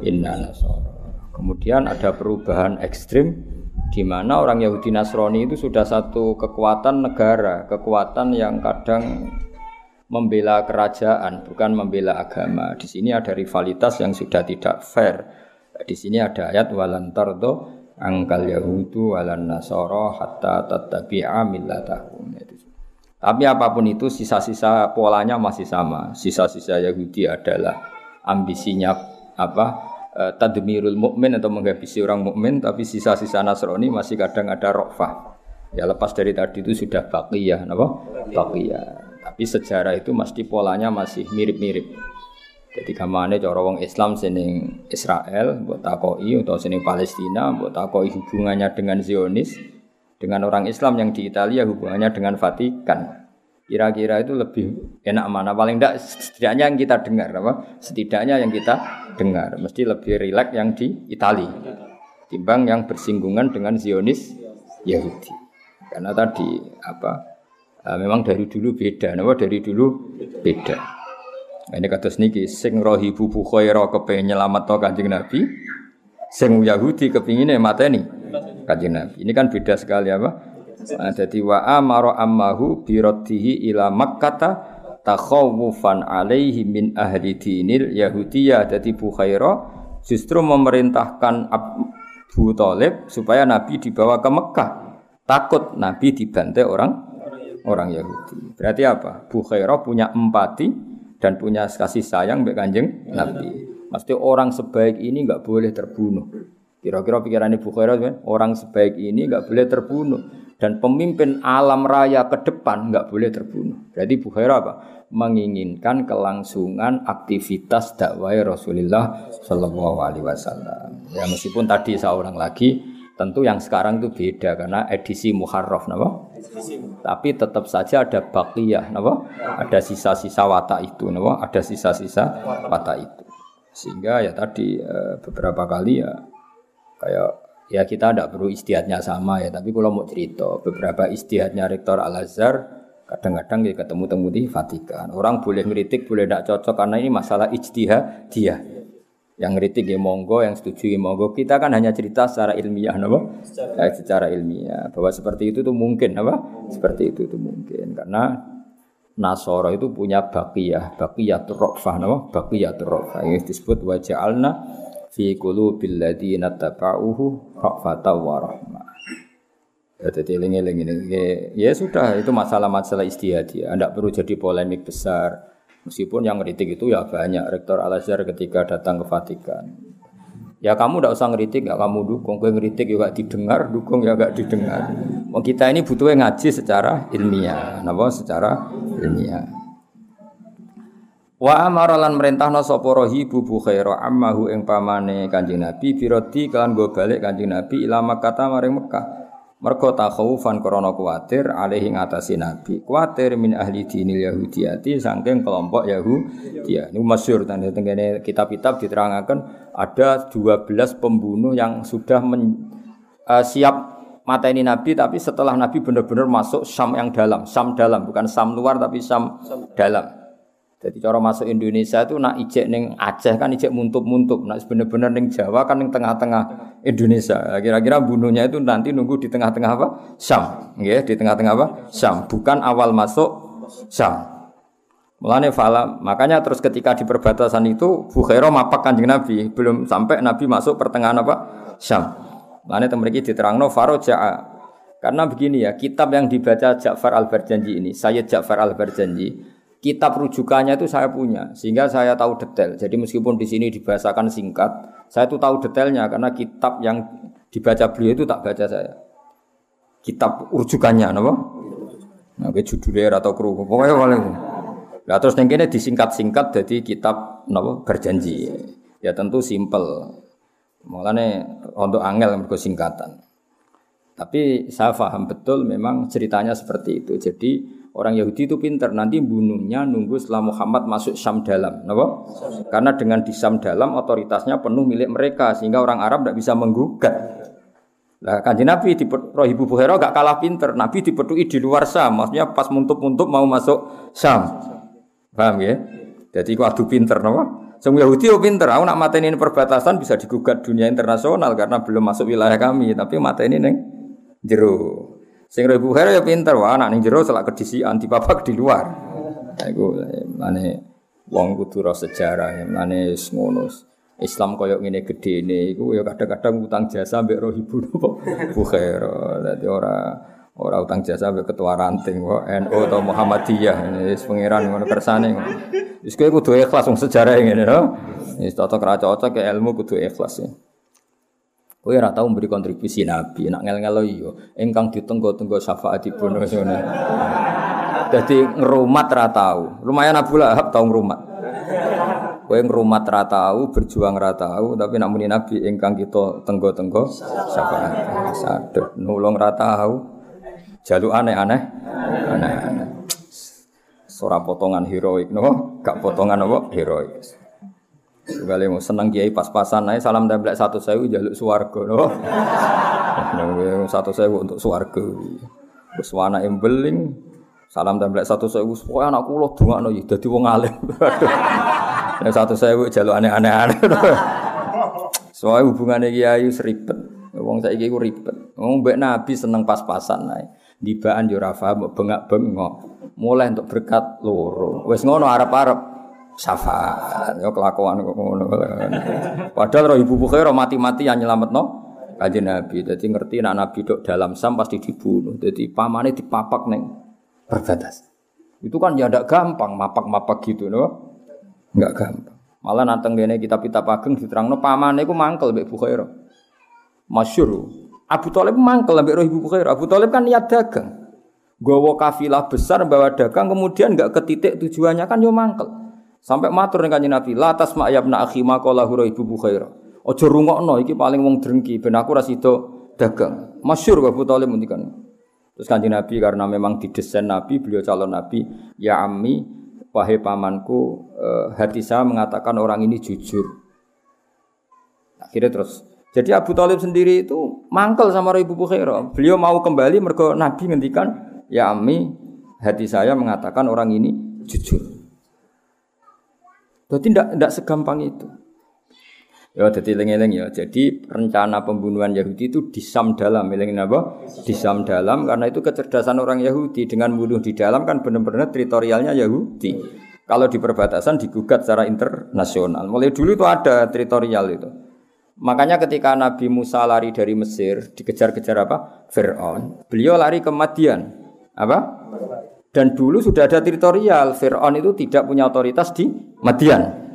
inna nasara. Kemudian ada perubahan ekstrim di mana orang Yahudi Nasrani itu sudah satu kekuatan negara, kekuatan yang kadang membela kerajaan, bukan membela agama. Di sini ada rivalitas yang sudah tidak fair. Di sini ada ayat walantardo angkal yahudu walan nasara hatta tattabi'a millatahum. Tapi apa pun itu sisa-sisa polanya masih sama. Sisa-sisa Yahudi adalah ambisinya apa? E, tadmirul mukmin atau menghabisi orang mukmin, tapi sisa-sisa Nasrani masih kadang ada rofah. Ya lepas dari tadi itu sudah baqiyah, apa? Baqiyah. Tapi sejarah itu mesti polanya masih mirip-mirip. Jadi kamane cara wong Islam sening Israel, buat takoi atau sening Palestina, buat takoi hubungannya dengan Zionis, dengan orang Islam yang di Italia hubungannya dengan Vatikan. Kira-kira itu lebih enak mana? Paling tidak setidaknya yang kita dengar apa? Setidaknya yang kita dengar mesti lebih rileks yang di Italia timbang yang bersinggungan dengan Zionis Yahudi. Karena tadi apa? Uh, memang dari dulu beda, nama dari dulu beda. Ini kata niki sing rohibu bukhaira kepengen nyelamat to kanjeng Nabi, sing Yahudi kepingine mateni kanjeng Nabi. Ini kan beda sekali apa? Nah, jadi wa amara ammahu biraddihi ila makkata takhawufan alaihi min ahli dinil yahudiyah. Jadi Bukhaira justru memerintahkan Bu Talib supaya Nabi dibawa ke Mekah. Takut Nabi dibantai orang orang Yahudi. Berarti apa? Bu Khairah punya empati dan punya kasih sayang mbek Kanjeng Nabi. Mesti orang sebaik ini nggak boleh terbunuh. Kira-kira pikiran Ibu Khairah orang sebaik ini nggak boleh terbunuh dan pemimpin alam raya ke depan nggak boleh terbunuh. Jadi Ibu Khairah apa? Menginginkan kelangsungan aktivitas dakwah Rasulullah Shallallahu Alaihi Wasallam. Ya meskipun tadi seorang lagi, tentu yang sekarang itu beda karena edisi Muharraf, napa? Tapi tetap saja ada bakiyah, napa? Ada sisa-sisa wata itu, napa? Ada sisa-sisa wata itu. Sehingga ya tadi eh, beberapa kali ya kayak ya kita tidak perlu istihadnya sama ya tapi kalau mau cerita beberapa istihadnya rektor Al Azhar kadang-kadang ya ketemu temu di Vatikan orang boleh ngeritik boleh tidak cocok karena ini masalah ijtihad dia yang ngeritik ya monggo yang setuju ya monggo kita kan hanya cerita secara ilmiah apa secara, ya, secara ilmiah bahwa seperti itu tuh mungkin apa seperti itu tuh mungkin karena Nasoro itu punya bakiyah, bakiyah turrofah, nama bakiyah turrofah. Ini disebut waja'alna fi qulubil ladina tabauhu rafata wa rahmah. Ya, jadi eling-eling ini. Ya, sudah, itu masalah-masalah istihadiyah. Anda perlu jadi polemik besar. Meskipun yang ngeritik itu ya banyak. Rektor Al-Azhar ketika datang ke Vatikan. Ya kamu tidak usah ngeritik, ya kamu dukung. Gue ngeritik juga didengar, dukung ya gak didengar. Mau kita ini butuh ngaji secara ilmiah. Napa? Secara ilmiah. Wa amara lan merintahna sapa rahibu bu khaira ammahu ing pamane Kanjeng Nabi biroti kan go balik Kanjeng Nabi ila Makkah maring Mekah. Mergo takhawufan krana kuwatir alaihi ngatasi Nabi. Kuwatir min ahli dinil Yahudiyati saking kelompok Yahudi. Ini masyhur tanda tengene kitab-kitab diterangkan ada 12 pembunuh yang sudah men, uh, siap mata ini Nabi tapi setelah Nabi benar-benar masuk Sam yang dalam, Sam dalam bukan Sam luar tapi Sam dalam. Jadi cara masuk Indonesia itu nak ijek neng Aceh kan ijek muntup-muntup, nak bener-bener neng Jawa kan neng tengah-tengah Indonesia. Kira-kira bunuhnya itu nanti nunggu di tengah-tengah apa? Syam, ya, di tengah-tengah apa? Syam, bukan awal masuk Syam. Mulane fala, makanya terus ketika di perbatasan itu Bukhairo mapak kanjeng Nabi, belum sampai Nabi masuk pertengahan apa? Syam. Mulane temeriki diterangno faroja'a. Karena begini ya, kitab yang dibaca Ja'far Al-Barjanji ini, saya Ja'far Al-Barjanji, kitab rujukannya itu saya punya sehingga saya tahu detail. Jadi meskipun di sini dibahasakan singkat, saya itu tahu detailnya karena kitab yang dibaca beliau itu tak baca saya. Kitab rujukannya, apa? Nah, ke judulnya atau kru, pokoknya paling. Nah, terus yang ini disingkat-singkat jadi kitab apa berjanji. Ya tentu simple. Mulane untuk angel mergo singkatan. Tapi saya paham betul memang ceritanya seperti itu. Jadi Orang Yahudi itu pinter, nanti bunuhnya nunggu setelah Muhammad masuk Syam dalam. Kenapa? Karena dengan di Syam dalam otoritasnya penuh milik mereka, sehingga orang Arab tidak bisa menggugat. Nah, kanji Nabi di Rohibu Bukhara gak kalah pinter. Nabi dipetui di luar Syam, maksudnya pas muntuk-muntuk mau masuk Syam. Paham ya? Jadi waktu pinter, kenapa? Semua Yahudi itu pinter, aku nak mata ini perbatasan bisa digugat dunia internasional karena belum masuk wilayah kami, tapi mata ini neng Sing Ibu Khair ya pinter, wah anak ning jero selak kedisian dipapak di luar. Iku mane wong kudu ro sejarah, mane ngono. Islam koyo ngene gedene iku ya kadang-kadang utang jasa mbek roh ibu Khair. Dadi ora ora utang jasa mbek ketua ranting kok NU atau Muhammadiyah wis pangeran ngono kersane. Wis kowe kudu ikhlas wong sejarah ngene no. Wis ra cocok ke ilmu kudu ikhlas ya. Kowe ora tau memberi kontribusi Nabi, nak ngel-ngelo iya, ingkang ditenggo-tenggo syafaatipun ngono. Dadi ngrumat ra tau. Lumayan Abu Lahab tau ngrumat. Kowe ngrumat ra tau, berjuang ra tau, tapi nak muni Nabi ingkang kita tenggo-tenggo syafaat. Saduh, nulung ra tau. Jaluk aneh-aneh, aneh-aneh. Sora potongan heroik, no? Gak potongan apa? Heroik. Kali mau seneng kiai pas-pasan naik salam templek satu sewu jaluk suwargo no. satu sewu untuk suwargo. Terus wana embeling salam templek satu sewu supaya anak kulo bunga no jadi wong alim. Yang satu sewu jaluk aneh-aneh aneh. Soalnya hubungannya kiai seribet. Wong saya kiai ribet. Wong mbek nabi seneng pas-pasan naik. Dibaan paham bengak-bengok. Mulai untuk berkat loro. Wes ngono arep-arep syafaat. Ya kelakuan ngono. Padahal roh Ibu Bukhairah mati-mati yang nyelametno Kanjeng Nabi. Jadi ngerti nak Nabi dok dalam Sam pasti dibunuh. Jadi pamane dipapak neng perbatasan. Itu kan ya ndak gampang mapak-mapak gitu no. Enggak gampang. Malah nanteng dene kitab-kitab ageng diterangno pamane iku mangkel mbek Bukhaira. Masyur. Abu Thalib mangkel mbek Ibu Bukhaira. Abu Thalib kan niat dagang. Gowo kafilah besar bawa dagang kemudian enggak ke titik tujuannya kan yo mangkel. Sampai matur dengan kanjeng Nabi, "La tasma yabna akhi maqala hura Ibu Bukhaira." Aja rungokno iki paling wong drengki ben aku ora dagang. Masyur Abu Thalib ngendikan. Terus kanjeng Nabi karena memang didesain Nabi, beliau calon Nabi, ya ammi wahai pamanku, eh, hati saya mengatakan orang ini jujur. Akhirnya terus. Jadi Abu Talib sendiri itu mangkel sama Ibu Bukhairah. Beliau mau kembali mergo Nabi ngendikan, ya Ami, hati saya mengatakan orang ini jujur. Berarti tidak tidak segampang itu. Ya, jadi lengeleng ya. Jadi rencana pembunuhan Yahudi itu disam dalam, eleng apa? Disam dalam karena itu kecerdasan orang Yahudi dengan bunuh di dalam kan benar-benar teritorialnya Yahudi. Kalau di perbatasan digugat secara internasional. Mulai dulu itu ada teritorial itu. Makanya ketika Nabi Musa lari dari Mesir, dikejar-kejar apa? Fir'aun. Beliau lari ke Madian. Apa? Dan dulu sudah ada teritorial. Fir'aun itu tidak punya otoritas di Madian.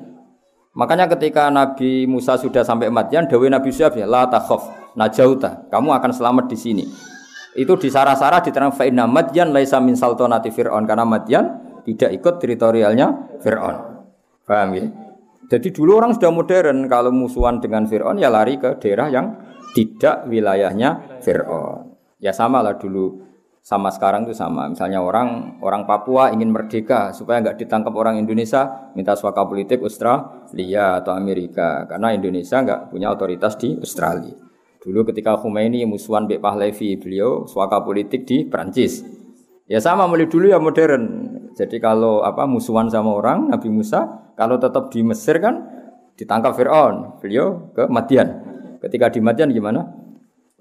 Makanya ketika Nabi Musa sudah sampai Madian, Dawe Nabi Syuaib ya, la najauta, kamu akan selamat di sini. Itu di sarah-sarah diterang fa'inna Madian laisa min saltonati Fir'aun karena Madian tidak ikut teritorialnya Fir'aun. Paham ya? Jadi dulu orang sudah modern kalau musuhan dengan Fir'aun ya lari ke daerah yang tidak wilayahnya Fir'aun. Ya sama lah dulu sama sekarang itu sama. Misalnya orang orang Papua ingin merdeka supaya nggak ditangkap orang Indonesia, minta suaka politik Australia atau Amerika karena Indonesia nggak punya otoritas di Australia. Dulu ketika Khomeini musuhan Bek Pahlavi, beliau suaka politik di Prancis. Ya sama mulai dulu ya modern. Jadi kalau apa musuhan sama orang Nabi Musa, kalau tetap di Mesir kan ditangkap Fir'aun. Beliau ke Madian. Ketika di Madian gimana?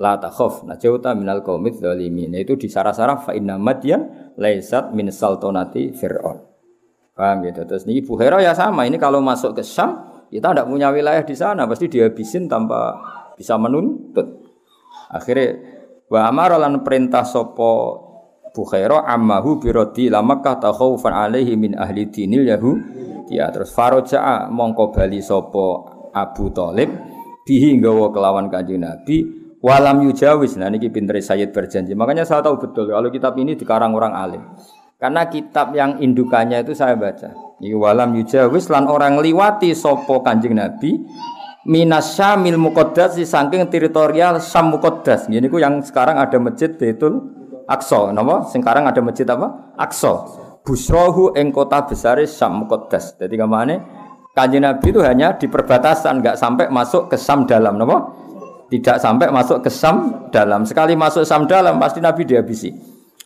La takhaf najauta minal qaumidz zalimin. Itu di sarah-sarah fa inna Madian laisat min saltonati Fir'aun. Paham gitu. Terus ini Ibu Hera ya sama. Ini kalau masuk ke Syam, kita tidak punya wilayah di sana, pasti dihabisin tanpa bisa menuntut. Akhirnya wa amara lan perintah sopo Bukhaira ammahu birodi lamakah takhawfan alaihi min ahli dinil yahu ya terus faroja'a mongko bali sopo Abu Talib bihi nggawa kelawan kanjeng Nabi walam yujawis nah niki pinter Sayyid berjanji makanya saya tahu betul kalau kitab ini dikarang orang alim karena kitab yang indukannya itu saya baca iki walam yujawis lan orang liwati sopo kanjeng Nabi minas syamil muqaddas di saking teritorial Sam muqaddas ini yang sekarang ada masjid Baitul Aqsa, napa? Sekarang ada masjid apa? Aqsa. Busrohu ing kota besar Syam Muqaddas. Jadi ke mana? Kanjeng Nabi itu hanya di perbatasan, nggak sampai masuk ke Sam dalam, napa? Tidak sampai masuk ke Sam dalam. Sekali masuk Sam dalam pasti Nabi dihabisi.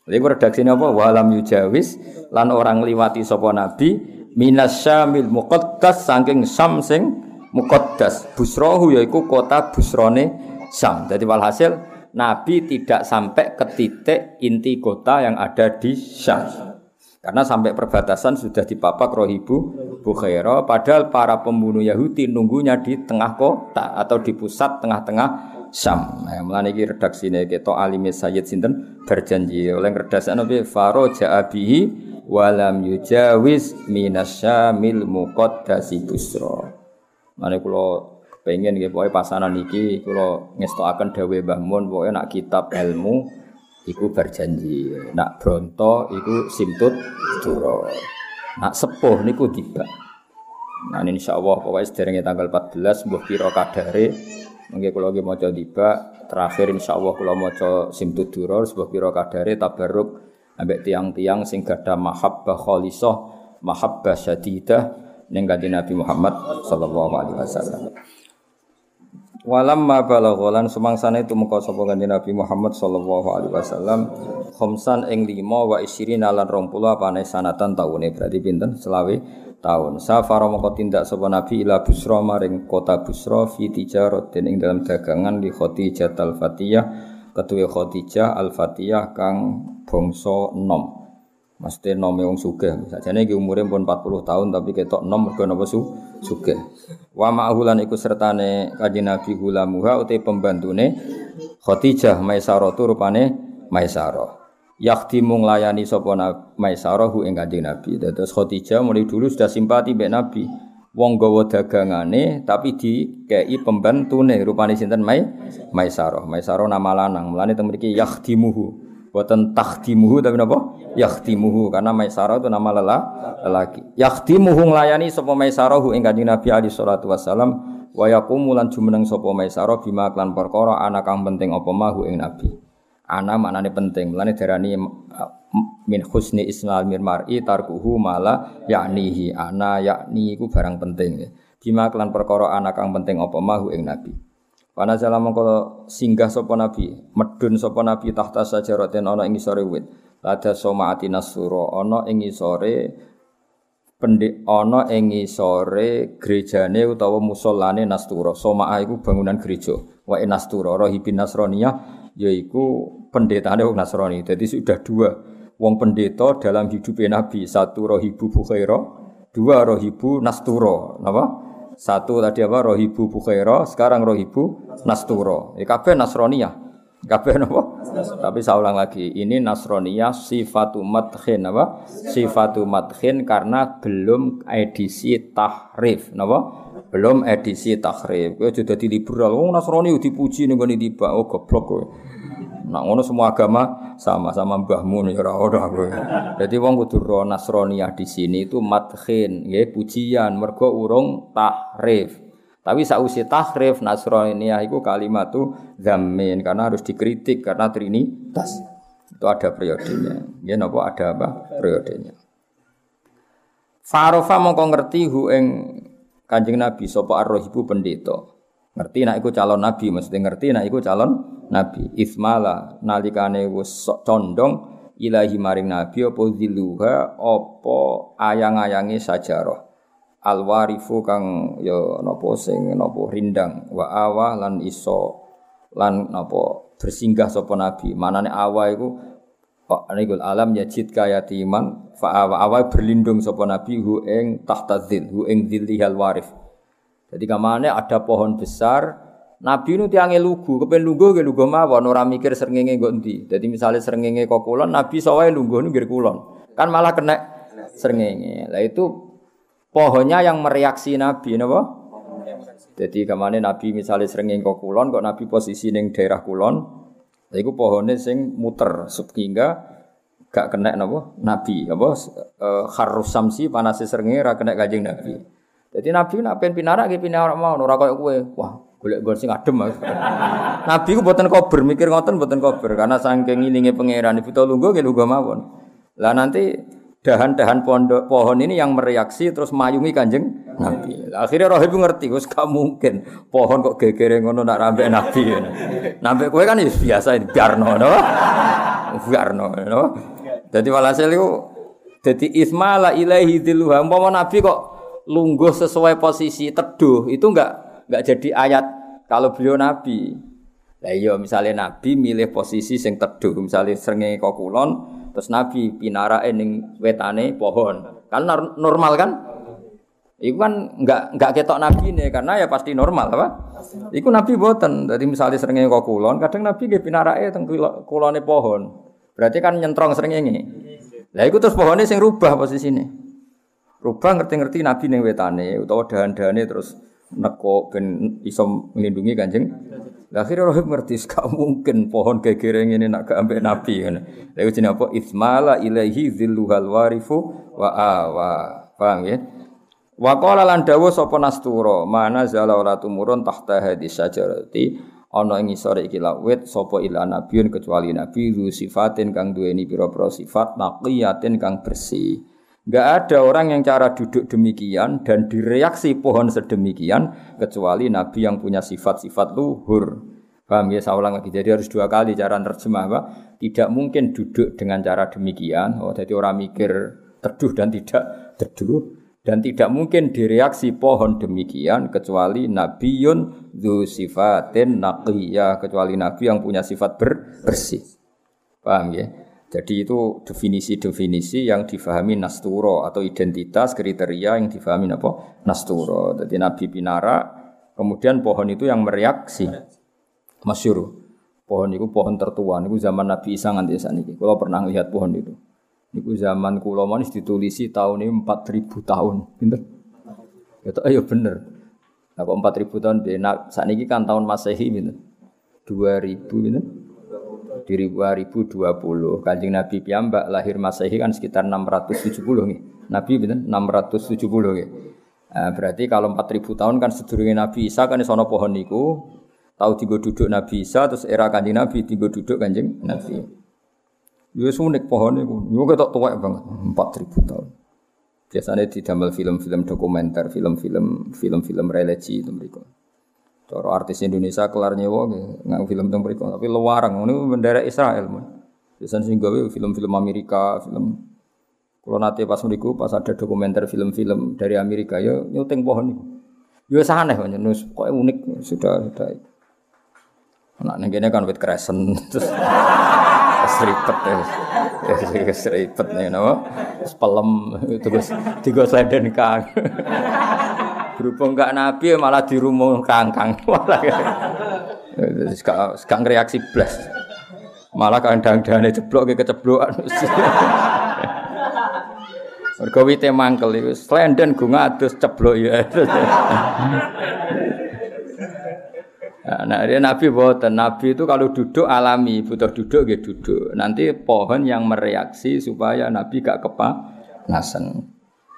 Jadi redaksi apa? Walam yujawis lan orang liwati sapa Nabi minas Syamil Muqaddas saking Sam sing Muqaddas. Busrohu yaiku kota Busrone Sam. Jadi walhasil Nabi tidak sampai ke titik inti kota yang ada di Syam. Karena sampai perbatasan sudah dipapak rohibu Bukhaira, padahal para pembunuh Yahudi nunggunya di tengah kota atau di pusat tengah-tengah Syam. Nah, mulane iki redaksine kita alime Sayyid sinten berjanji oleh redaksi Nabi Faro ja'abihi walam yujawiz minasyamil muqaddasi busra. Mane kula pengen nggih pokoke pasanan iki kula ngestokaken dawuh Mbah Mun pokoke nak kitab ilmu iku berjanji. Nak bronto iku simtut dura. Nak sepuh niku tiba. Nah insyaallah pokoke sederenge tanggal 14 mbuh pira kadare mengke kula nggih maca tiba terakhir insyaallah kula maca simtut dura sebuah pira kadare tabarruk ambek tiang-tiang sing gadah mahabbah khalisah mahabbah syadidah ning Nabi Muhammad sallallahu alaihi wasallam. Walam ma balagholan sumangsane tumeka sapa kanjeng Nabi Muhammad sallallahu alaihi wasallam khamsan ing 5 wa isyrina lan 20 apane sanatan taune berarti pinten selawe tahun. Safara mongko tindak sapa Nabi ila Busra maring kota Busra fi tijaratin ing dalam dagangan di Khadijah Al-Fatiyah ketuwe Khadijah Al-Fatiyah kang bangsa enom. Mesti nome wong sugih. Sajane iki umure pun 40 tahun tapi ketok nom mergo napa su sugih. Wa ma'hulan iku sertane Kanjeng Nabi hulamuha uti pembantune Khadijah Maisarah rupane Maisarah. Yakti mung layani sapa Maisarah ing Kanjeng Nabi. Dados Khadijah mulai dulu sudah simpati mbek Nabi. Wong gawa dagangane tapi dikei pembantune rupane sinten Mai Maisarah. Maisarah nama lanang. Mulane teng mriki yakhdimuhu. Boten takhdimuhu tapi napa? Yakhdimuhu karena Maisarah itu nama lela, lelaki. Yakhdimuhu nglayani sapa Maisarah ing Kanjeng Nabi alaihi salatu wasalam wa yaqumu lan jumeneng sapa Maisarah bima klan perkara ana kang penting apa mahu ing Nabi. Ana maknane penting. Mulane darani min husni ismal mirmari tarkuhu mala yaknihi ana yakni iku barang penting. Bima klan perkara ana kang penting apa mahu ing Nabi. Wana jala mongko singgah sapa nabi, medun sapa nabi tahta sajaratin ana ing isore wit. Lada somaati nasura ana ing isore pendik ana ing isore gerejane utawa musallane Nastura. Somaa iku bangunan gereja. Wa Nastura rahibin Nasraniyah yaiku pendetane wong Nasrani. Jadi sudah dua wong pendeta dalam hidupnya Nabi. Satu rohibu Bukhaira, dua rohibu Nastura. Napa? Satu tadi apa? Rohibu Bukhaira, sekarang Rohibu Nasturo. Ya, kabeh Nasroniyah. Kabeh napa? Tapi saya ulang lagi, ini Nasroniyah sifatu madkhin apa? Sifatu madkhin karena belum edisi tahrif, napa? Belum edisi tahrif. Kowe sudah di liberal, oh Nasrani dipuji ning ngene tiba, oh goblok kowe. Nak ngono semua agama sama-sama mbahmu nih ora ora kowe. Dadi wong kudu ro di sini itu madkhin, nggih pujian mergo urung tahrif. Tapi sausi tahrif Nasraniyah iku kalimat tuh zamin karena harus dikritik karena trinitas. Itu ada periodenya. Ya napa ada apa? Periodenya. Farofa mongko ngerti hu ing Kanjeng Nabi sapa ar-rahibu pendeta. Ngerti nak iku calon nabi, mesti ngerti nak iku calon nabi ismala nalikane wis condong ilahi maring nabi apa ziluha apa ayang-ayange sajarah. Alwarifu kang ya napa sing napa rindang wa awa lan iso lan napa bersinggah sapa nabi. Manane awa iku niku alam yajid kayatiman fa awa. Awa berlindung sapa nabi hu ing tahta zil hu ing zillihal warif. Jadi kamane ada pohon besar Nabi nu tiange lugu, kepen lugu ke lugu mawon ora mikir srengenge nggo endi. Dadi misale srengenge kok kulon, Nabi sawae lungguh nu kulon. Kan malah kena srengenge. Lah itu pohonnya yang mereaksi Nabi napa? Jadi ke mana Nabi misalnya srengenge kok kulon, kok Nabi posisi ning daerah kulon, lha iku pohone sing muter sehingga gak kena napa? Nabi apa e, harus samsi panase srengenge ra kena Nabi. Jadi Nabi nak pengen pinara ge pinara mau ora koyo kowe. Wah, golek gon sing adem. Nabi ku boten kober, mikir ngoten boten kober karena saking ngilinge pangeran ibu lungguh nggih lungguh mawon. Lah nanti dahan-dahan pondok pohon ini yang mereaksi terus mayungi kanjeng Nabi. Akhirnya Rohib ngerti, wis gak mungkin pohon kok gegere ngono nak rambe Nabi. Nabi kowe kan ya biasa biarno, no? biarno, no? Jadi walhasil itu jadi ismala ilahi diluha. Umpama Nabi kok lungguh sesuai posisi teduh itu enggak nggak jadi ayat kalau beliau nabi. Lah iya misalnya nabi milih posisi sing teduh, misalnya srengenge kok kulon, terus nabi pinarake ning wetane pohon. Kan normal kan? Iku kan nggak nggak ketok nabi nih karena ya pasti normal apa? Iku nabi boten. Jadi misalnya srengenge kok kulon, kadang nabi nggih pinarake teng kulone pohon. Berarti kan nyentrong srengenge. Lah iku terus pohonnya sing rubah posisine. Rubah ngerti-ngerti nabi ning wetane utawa dahan-dahane terus neko ben iso melindungi kanjeng. Akhirnya Rohib ngerti gak mungkin pohon gegereng ini nak gak nabi. Lalu jenenge apa? Ismala ilaihi zilluhal warifu wa awa. Paham ya? Wa qala lan dawuh sapa Nastura, mana zala ora tumurun tahta hadis sajarati ana ing isore iki lawit sapa ila nabiun kecuali nabi zu sifatin kang duweni pira-pira sifat naqiyatin kang bersih. Enggak ada orang yang cara duduk demikian dan direaksi pohon sedemikian kecuali Nabi yang punya sifat-sifat luhur. Paham ya, saya ulang lagi. Jadi harus dua kali cara terjemah, Pak. Tidak mungkin duduk dengan cara demikian. Oh, jadi orang mikir teduh dan tidak teduh. Dan tidak mungkin direaksi pohon demikian kecuali Nabiun du sifatin naqiyah. Kecuali Nabi yang punya sifat ber bersih. Paham ya? Jadi itu definisi-definisi yang difahami nasturo atau identitas kriteria yang difahami apa? Nasturo. Jadi Nabi Pinara, kemudian pohon itu yang mereaksi. Masyur. Pohon itu pohon tertua. Itu zaman Nabi Isa nganti ini. Kalau pernah lihat pohon itu. Itu zaman kulo manis ditulisi tahun ini 4000 tahun. Pinter. Itu ayo bener. Nah, kok 4000 tahun. Saat ini kan tahun Masehi gitu. 2000 gitu. Di 2020. Kanjeng Nabi piyambak lahir Masehi kan sekitar 670 nih. Nabi gitu 670 nih. Nah, berarti kalau 4000 tahun kan sedurunge Nabi Isa kan sono pohon niku tahu tiga duduk Nabi Isa terus era kanjeng Nabi tiga duduk kanjeng Nabi. Ya unik pohon itu, yo ketok tua banget, empat ribu tahun. Biasanya di dalam film-film dokumenter, film-film film-film religi itu mereka. Cara artis Indonesia kelar nyewa nggak film itu mereka, tapi lewarang ini bendera Israel. Biasanya sih gawe film-film Amerika, film kalau nanti pas mereka pas ada dokumenter film-film dari Amerika, ya nyuting pohon itu. Ya aneh, nus, kok unik sudah sudah. Nah, ini kan wit kresen terus seripet ya. Ya seripet nih napa? Pelem terus tiga sleden kang. Berhubung enggak nabi malah dirumung kangkang. Malah gak gak reaksi blas. Malah kandang-dane jeblok ke keceblokan. Mergo wite mangkel iku slenden go ngadus ceblok ya. Nah, dia Nabi boten. Nabi itu kalau duduk alami, butuh duduk gitu duduk. Nanti pohon yang mereaksi supaya Nabi gak kepanasan.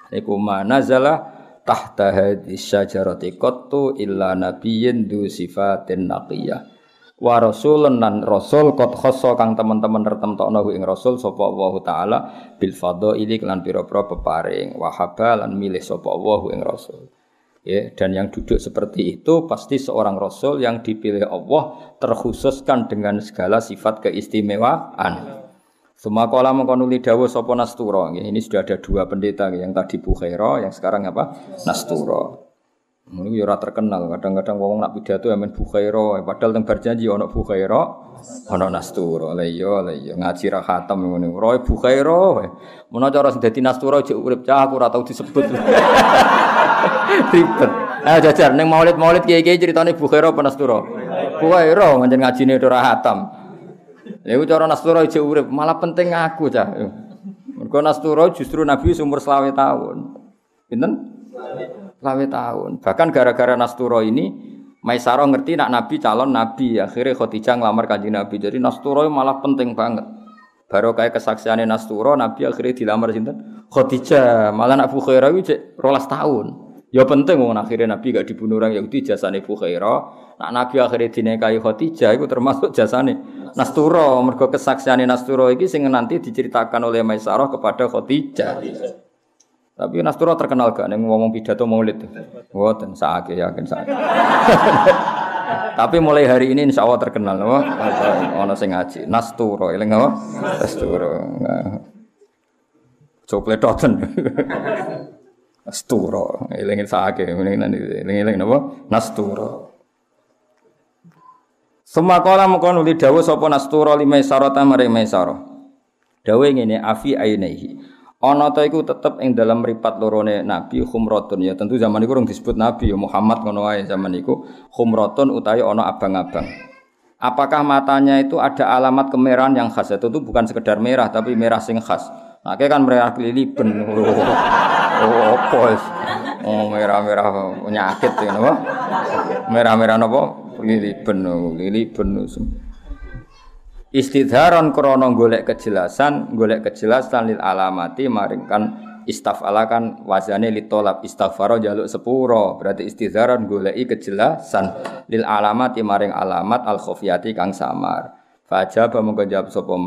Iku mana zalah tahta hadis syajarati qattu illa nabiyyin du sifatin naqiyah. Wa rasulun nan rasul qad khassa kang teman-teman tertemtokno ing rasul sapa Allah taala bil fadhaili lan pira-pira peparing wa lan milih sapa Allah ing rasul ya dan yang duduk seperti itu pasti seorang rasul yang dipilih Allah terkhususkan dengan segala sifat keistimewaan. Semua kala mengkonuli dawa sopo nasturo. Ini sudah ada dua pendeta yang tadi Bukhaira, yang sekarang apa? Nasturo. Ini ya terkenal. Kadang-kadang ngomong nak pidato yang main Bukhaira, padahal teng berjanji ono Bukhaira, ono Nasturo. Lah iya, lah iya ngaji ra khatam ngene. Roy Bukhaira. Menawa cara sing Nasturo jek urip cah aku ora tau disebut. Ribet. Ah jajar ning maulid-maulid kiai-kiai ceritane Bukhaira apa Nasturo? Bukhaira ngajen ngajine ora khatam. Iku cara Nasturo jek urip, malah penting aku cah. Mergo Nasturo justru Nabi umur selawe tahun. Pinten? Selawe tahun. Bahkan gara-gara Nasturo ini Maisaro ngerti nak Nabi calon Nabi, akhirnya Khadijah ngelamar kanjeng Nabi. Jadi Nasturo malah penting banget. Baru kayak kesaksiannya Nasturo, Nabi akhirnya dilamar sinten? Khadijah. Malah nak Bukhairah itu rolas tahun. Ya penting wong akhirnya Nabi gak dibunuh orang Yahudi jasane Bukhairah. Nak Nabi akhirnya dinikahi Khadijah itu termasuk jasane Nasturo. Mergo kesaksiane Nasturo iki sing nanti diceritakan oleh Maisarah kepada Khadijah. Tapi Nasturo terkenal gak ning ngomong pidato Maulid. Mboten sakake yakin sakake. Tapi mulai hari ini insya Allah terkenal, wah, ono sing ngaji. Nasturo, eling apa? Nasturo. Copletoten. Nasturo, elingin sake, elingin napa? Nasturo. Semua kala mengkon uli dawuh sapa Nasturo lima sarata mare maisara. Dawuh ngene afi ainehi. Ana ta iku tetep ing dalam ripat lorone Nabi khumratun ya tentu zaman iku disebut Nabi ya Muhammad ngono wae zaman iku khumratun utawi ana abang-abang. Apakah matanya itu ada alamat kemerahan yang khas? Itu tuh bukan sekedar merah tapi merah sing khas. Nah, kan merah kelilipan. Oh, apa Oh, merah-merah penyakit ya napa? Merah-merah napa? Kelilipan, kelilipan. Istidharon krana golek kejelasan, golek kejelasan lil alamati maringkan istafala kan wazane litolab istighfaro jaluk sepuro berarti istidharon goleki kejelasan lil alamati maring alamat al khofiyati kang samar Fajar mongko jawab sapa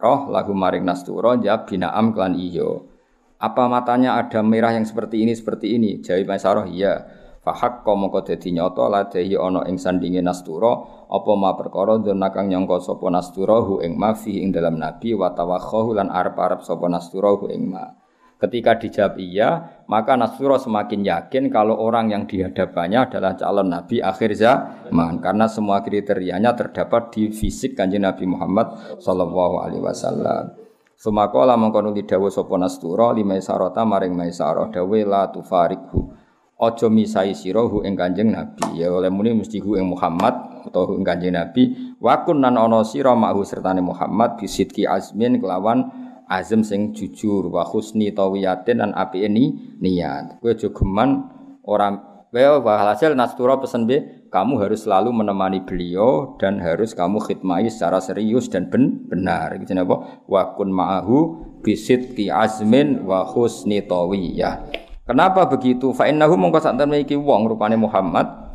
roh lagu maring Nasturo jawab binaam klan iyo. Apa matanya ada merah yang seperti ini seperti ini? Jawab roh iya. Fahak kau mongko dadi nyoto ladehi ono ing sandinge Nasturo apa ma perkara dona kang sapa Nasturo hu ing ma fi ing dalam nabi wa tawakhahu lan arep-arep sapa Nasturo hu ing ma. Ketika dijawab iya, maka Nasrullah semakin yakin kalau orang yang dihadapannya adalah calon Nabi akhir zaman. Karena semua kriterianya terdapat di fisik kanjeng Nabi Muhammad Sallallahu Alaihi Wasallam. Sumakola mongko nuli dawuh sapa Nastura limai sarota maring Maisarah dawe la tufarikhu. Aja misai sira hu ing Kanjeng Nabi. Ya oleh muni mesti hu ing Muhammad utawa hu ing Kanjeng Nabi. Wa kunnan ana sira mahu sertane Muhammad bisidki azmin kelawan azam sing jujur wa husni tawiyatin lan api ini niat. Kowe aja geman ora kowe hasil Nastura pesen be kamu harus selalu menemani beliau dan harus kamu khidmati secara serius dan ben benar. Gitu apa? Wa kun ma'ahu bisidki azmin wa husni tawiyah. Kenapa begitu? Fa innahu mongko sak iki wong rupane Muhammad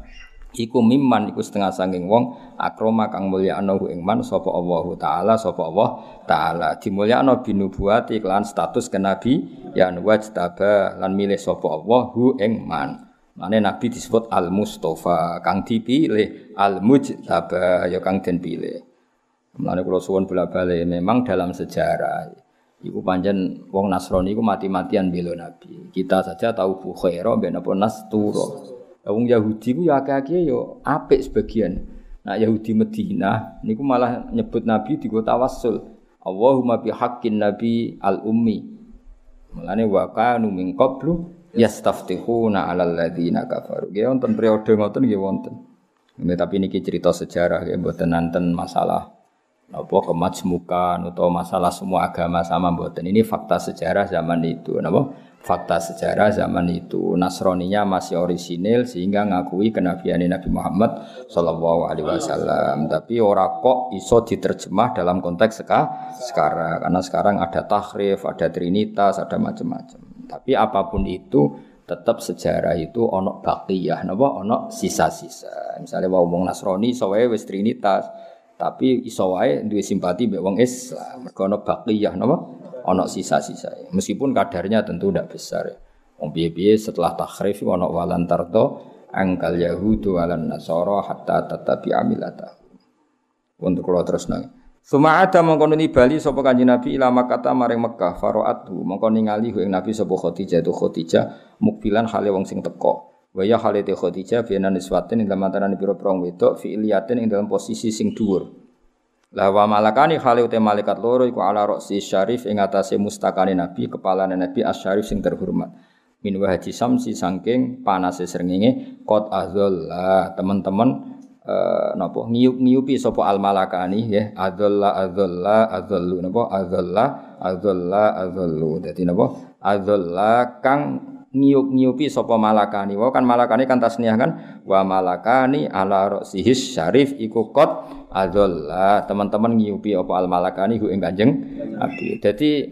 iku mimman iku setengah sanging wong akroma kang anahu ing man sapa Allah taala sapa Allah taala dimulyakno binubuwati iklan status kenabi ya wajtaba lan milih sapa Allah hu ing man Mane Nabi disebut Al Mustafa, kang dipilih Al Mujtaba ya kang den pilih. Mane kula suwun bola-balik memang dalam sejarah Iku panjen wong Nasrani iku mati-matian bela Nabi. Kita saja tahu Bukhaira ben apa Nasturo. Wong Yahudi ku ya akeh-akeh ya apik sebagian. Nah Yahudi Madinah niku malah nyebut Nabi di kota tawassul. Allahumma bi haqqin nabi al ummi. Mulane wa kanu min yastaftihuna 'alal ladzina kafaru. Ya wonten periode ngoten nggih wonten. Tapi niki cerita sejarah ya mboten nanten masalah apa kemajmukan atau masalah semua agama sama mboten. Ini fakta sejarah zaman itu, napa? Fakta sejarah zaman itu Nasroninya masih orisinil sehingga ngakui kenabian Nabi Muhammad Shallallahu Alaihi Wasallam. Tapi ora kok iso diterjemah dalam konteks seka, sekarang karena sekarang ada tahrif, ada trinitas, ada macam-macam. Tapi apa pun itu tetap sejarah itu onok bakiyah, napa onok sisa-sisa. Misalnya wong Nasrani sawae wis trinitas, tapi iso duwe simpati mbek wong Islam. Mergo ana baqiyah napa? Ana sisa-sisa. Meskipun kadarnya tentu tidak besar. Wong piye-piye setelah takhrif ana walan tardo angkal yahudu walan nasara hatta tatabi amilata. Untuk kalau terus nang. Suma ada mongko bali sapa kanjeng Nabi ila Makkah maring Mekah faroatu mongko ningali ing Nabi sapa Khadijah tu Khadijah mukbilan hale wong sing teko. Wa ya Khalid Khadijah fi niswatin ing dalam antarané pira-pira wedok fi iliyatin ing dalam posisi sing dhuwur. Lah wa malakani Khalid te malaikat loro iku ala roksi syarif ing atase mustakane Nabi kepala Nabi asyarif sing terhormat. Min wahaji samsi saking panase srengenge qad azalla teman-teman uh, napa ngiyup-ngiyupi sapa al malakani ya adzalla adzalla adzallu napa adzalla adzalla adzallu dadi napa adzalla kang ngiyup-ngiyupi sapa malakani. Wa kan malakani kan tasniah kan wa malakani ala ra'sihis syarif iku qad adzalla. Teman-teman ngiyupi apa al malakani hu ing Kanjeng Nabi. Dadi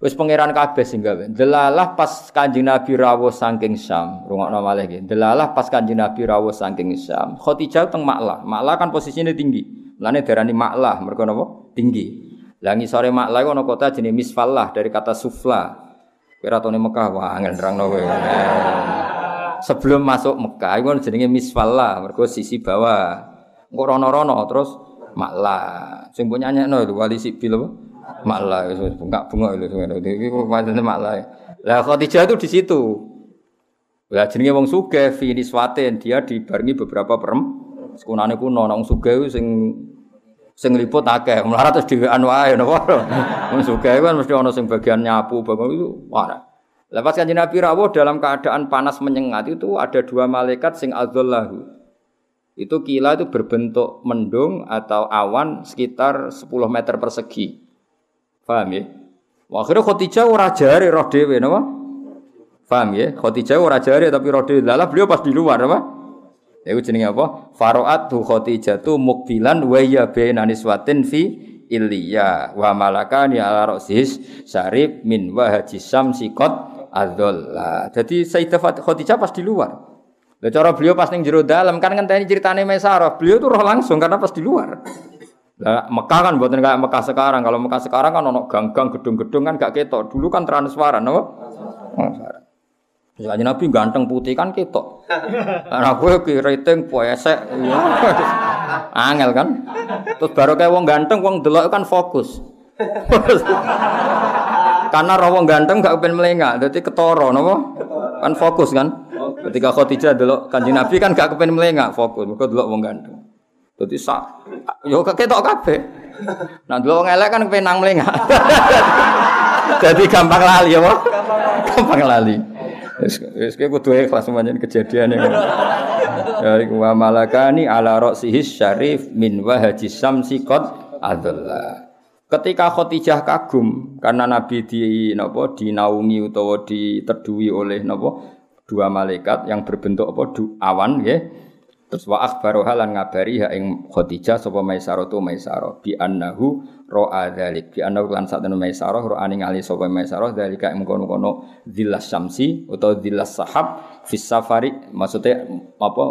wis pangeran kabeh sing gawe. Delalah pas Kanjeng Nabi rawuh saking Syam. Rungokno malih iki. Delalah pas Kanjeng Nabi rawuh saking Syam. Khadijah teng Maklah. Maklah kan posisinya tinggi. Lane darani Maklah mergo napa? Tinggi. Lah ngisore Maklah ana kota jenenge Misfallah dari kata sufla. Kira tone Mekah wah angel nerangno kowe. Sebelum masuk Mekah iku jenenge Misfalla, mergo sisi bawah. Engko rono-rono terus Makla. Sing punya nyekno wali sibil apa? Makla wis bengak-bengok lho ngono. Iki kok pancen Makla. Lah Khadijah itu di situ. Lah jenenge wong sugih fi niswatin, dia dibarengi beberapa perem. Sekunane kuno nang sugih sing sing liput akeh melarat terus dhewean wae napa wong sugih kan mesti ana sing bagian nyapu bagian itu wah Lepas kanjeng Nabi rawuh dalam keadaan panas menyengat itu ada dua malaikat sing adzallahu. Itu kila itu berbentuk mendung atau awan sekitar 10 meter persegi. Paham ya? Wah, akhirnya Khadijah ora jare roh dhewe napa? Paham ya? Khadijah ora jare tapi roh dhewe. Lah beliau pas di luar apa? Iku jenenge apa? Faro'atu Khadijatu mukbilan wa ya fi Ilya wa malakani ala ra'sis syarib min wahaji samsi qad adzalla. Jadi Sayyidah Khadijah pas di luar. Lah cara beliau pas ning jero dalam kan ngenteni ceritane Maisarah. Beliau tuh roh langsung karena pas di luar. Lah Mekah kan buatan kayak Mekah sekarang. Kalau Mekah sekarang kan ono gang-gang gedung-gedung kan gak ketok. Dulu kan transparan, apa? Transparan. Misalnya Nabi ganteng putih kan ketok. Karena gue ki rating. Iya. Angel kan. Terus baru kayak wong ganteng wong delok kan fokus. Karena roh wong ganteng gak pengen melengak, jadi ketoro nopo kan fokus kan. Ketika Khadijah delok kanjeng Nabi kan gak kepen melengak, fokus. Mergo delok wong ganteng. Dadi sak yo ketok kabeh. Nah dulu wong elek kan penang mlengak. Jadi gampang lali apa? Gampang lali. Wis wis kudu ikhlas semuanya kejadian yang Ya iku wa malakani ala ra'sihi syarif min wahaji samsi qad adalla. Ketika Khadijah kagum karena Nabi di napa dinaungi utawa diteduhi oleh napa dua malaikat yang berbentuk apa du, awan nggih. Terus wa akhbaru halan ngabari ha ing Khadijah sapa Maisarah tu Maisarah. Bi annahu ra'a dzalik bi annahu lan sak temen Maisarah ra'a ningali sapa Maisarah dzalika ing kono-kono dzillas syamsi utawa dzillas sahab fis safari. Maksudnya apa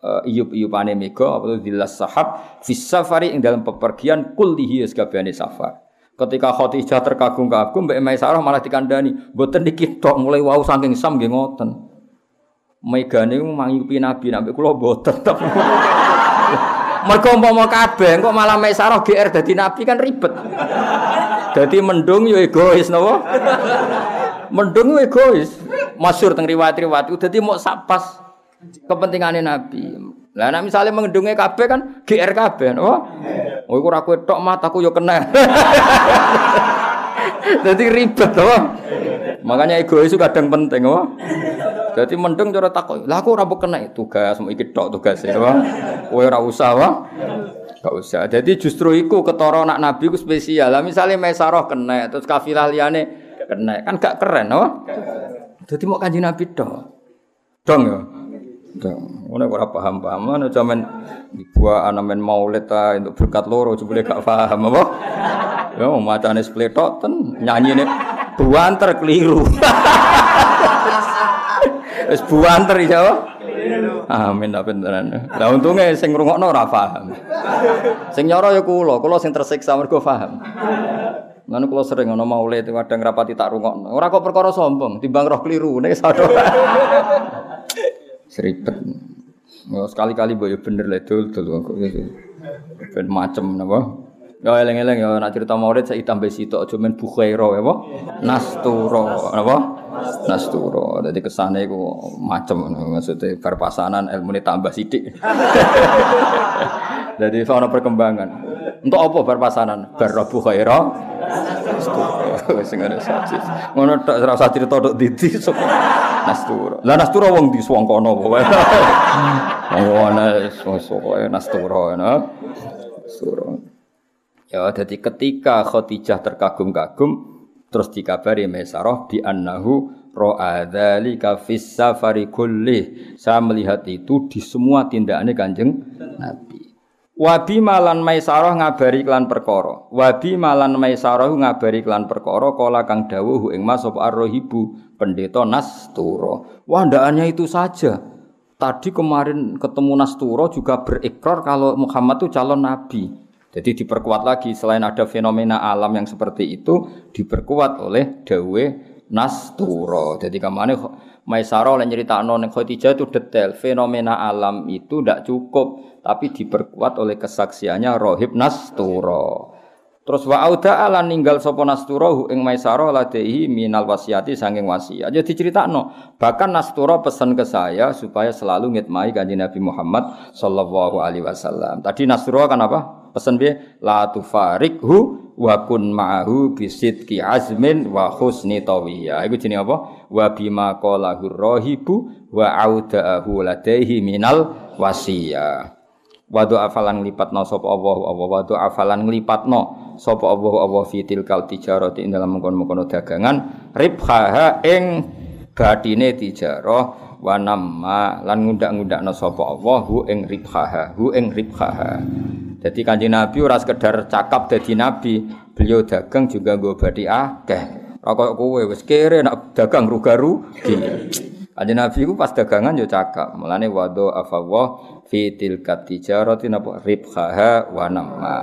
uh, iyup-iyupane mega apa dzillas sahab fis safari ing dalam pepergian kullihi sakabehane safar. Ketika Khadijah terkagum-kagum Mbak Maisarah malah dikandani, mboten niki tok mulai wau saking sam nggih ngoten. Megane mangyupi Nabi nabi kula boten. Mergo umpama kabeh kok malah Maisarah GR dadi nabi kan ribet. Dadi mendung yo egois napa? Mendung yo egois. Masyhur teng riwayat-riwayat dadi mau sapas kepentingannya nabi. Lah nek misale mendunge kabeh kan GR kabeh napa? Oh iku ora kowe tok mataku yo kena. Dadi ribet to. Makanya egois itu kadang penting, wah. Jadi mendeng cara takut. Lah aku ora kena tugas mau ikut tok tugas ya. Kowe ora usah, wah. Gak usah. Jadi justru iku ketara anak Nabi ku spesial. Lah misale Maisarah kena, terus kafilah liyane kena, kan gak keren, wah. Jadi mau kanjeng Nabi tok. Dong ya. Dong. Ngono ora paham-paham. Mana zaman dibuat anak men maulid ta untuk berkat loro jebule gak paham apa? Ya macane spletok ten nih buanter keliru. Wis buanter ya. Amin ta beneran. Lah untunge sing ngrungokno ora paham. Sing nyoro ya kula, kula sing tersiksa mergo paham. Lan kula sering ana maulid kadang rapati tak rungokno. Ora kok perkara sombong, timbang roh keliru nek sadar. Seribet. Sekali-kali boyo bener le dul dul ben macem napa. Ya eleng-eleng ya nak cerita maulid saya tambah sitok aja men bukhaira ya apa? Nasturo apa? Nasturo. Dadi kesane iku macem maksudnya bar pasanan ilmune tambah sithik. Jadi ana perkembangan. Untuk apa bar pasanan? Bar bukhaira. Wis ngene saja. Ngono tok cerita tok didi Nasturo. Lah Nasturo wong di swangkono pokoke. Oh ana Nasturo nah. Nasturo. Ya, jadi ketika Khadijah terkagum-kagum terus dikabari Maisarah bi annahu ra'a dzalika fis safari. Saya melihat itu di semua tindakannya Kanjeng Nabi. Wabi malan Maisarah ngabari klan perkara. Wabi malan Maisarah ngabari klan perkara kala kang dawuh ing Mas apa Ar-Rahibu pendeta Nastura. Wah, itu saja. Tadi kemarin ketemu Nastura juga berikrar kalau Muhammad itu calon nabi. Jadi diperkuat lagi selain ada fenomena alam yang seperti itu diperkuat oleh dawe nasturo. Jadi ke mana Maisaro oleh cerita non Khadijah itu detail fenomena alam itu tidak cukup tapi diperkuat oleh kesaksiannya rohib nasturo. Terus wa auda ala ninggal sapa nasturo ing Maisaro ladehi minal wasiati sanging wasiat. Jadi no bahkan nasturo pesan ke saya supaya selalu ngitmai kanjeng Nabi Muhammad sallallahu alaihi wasallam. Tadi nasturo kan apa? Pesan piye? La tufarikhu wa kun ma'ahu bisidqi azmin wa husni tawiyya. Iku jenenge apa? Wa bima qala rahibu wa auda'ahu ladaihi minal wasiyah. Wadu afalan nglipatno sapa Allah Allah wadu afalan nglipatno sapa Allah Allah fi tilkal tijarati ing dalam mengkono-mengkono dagangan ribhaha ing batine tijarah wa namma lan ngundak-ngundakno sapa Allah hu ing ribhaha hu ing ribhaha jadi kanjeng Nabi ora sekedar cakap dadi nabi, beliau dagang juga nggo badi akeh. Ora koyo kowe wis kere nak dagang rugarugi. Kanjeng Nabi ku pas dagangan yo cakap. Mulane wado afawah fi tilkat tijarati napa ribhaha wa namma.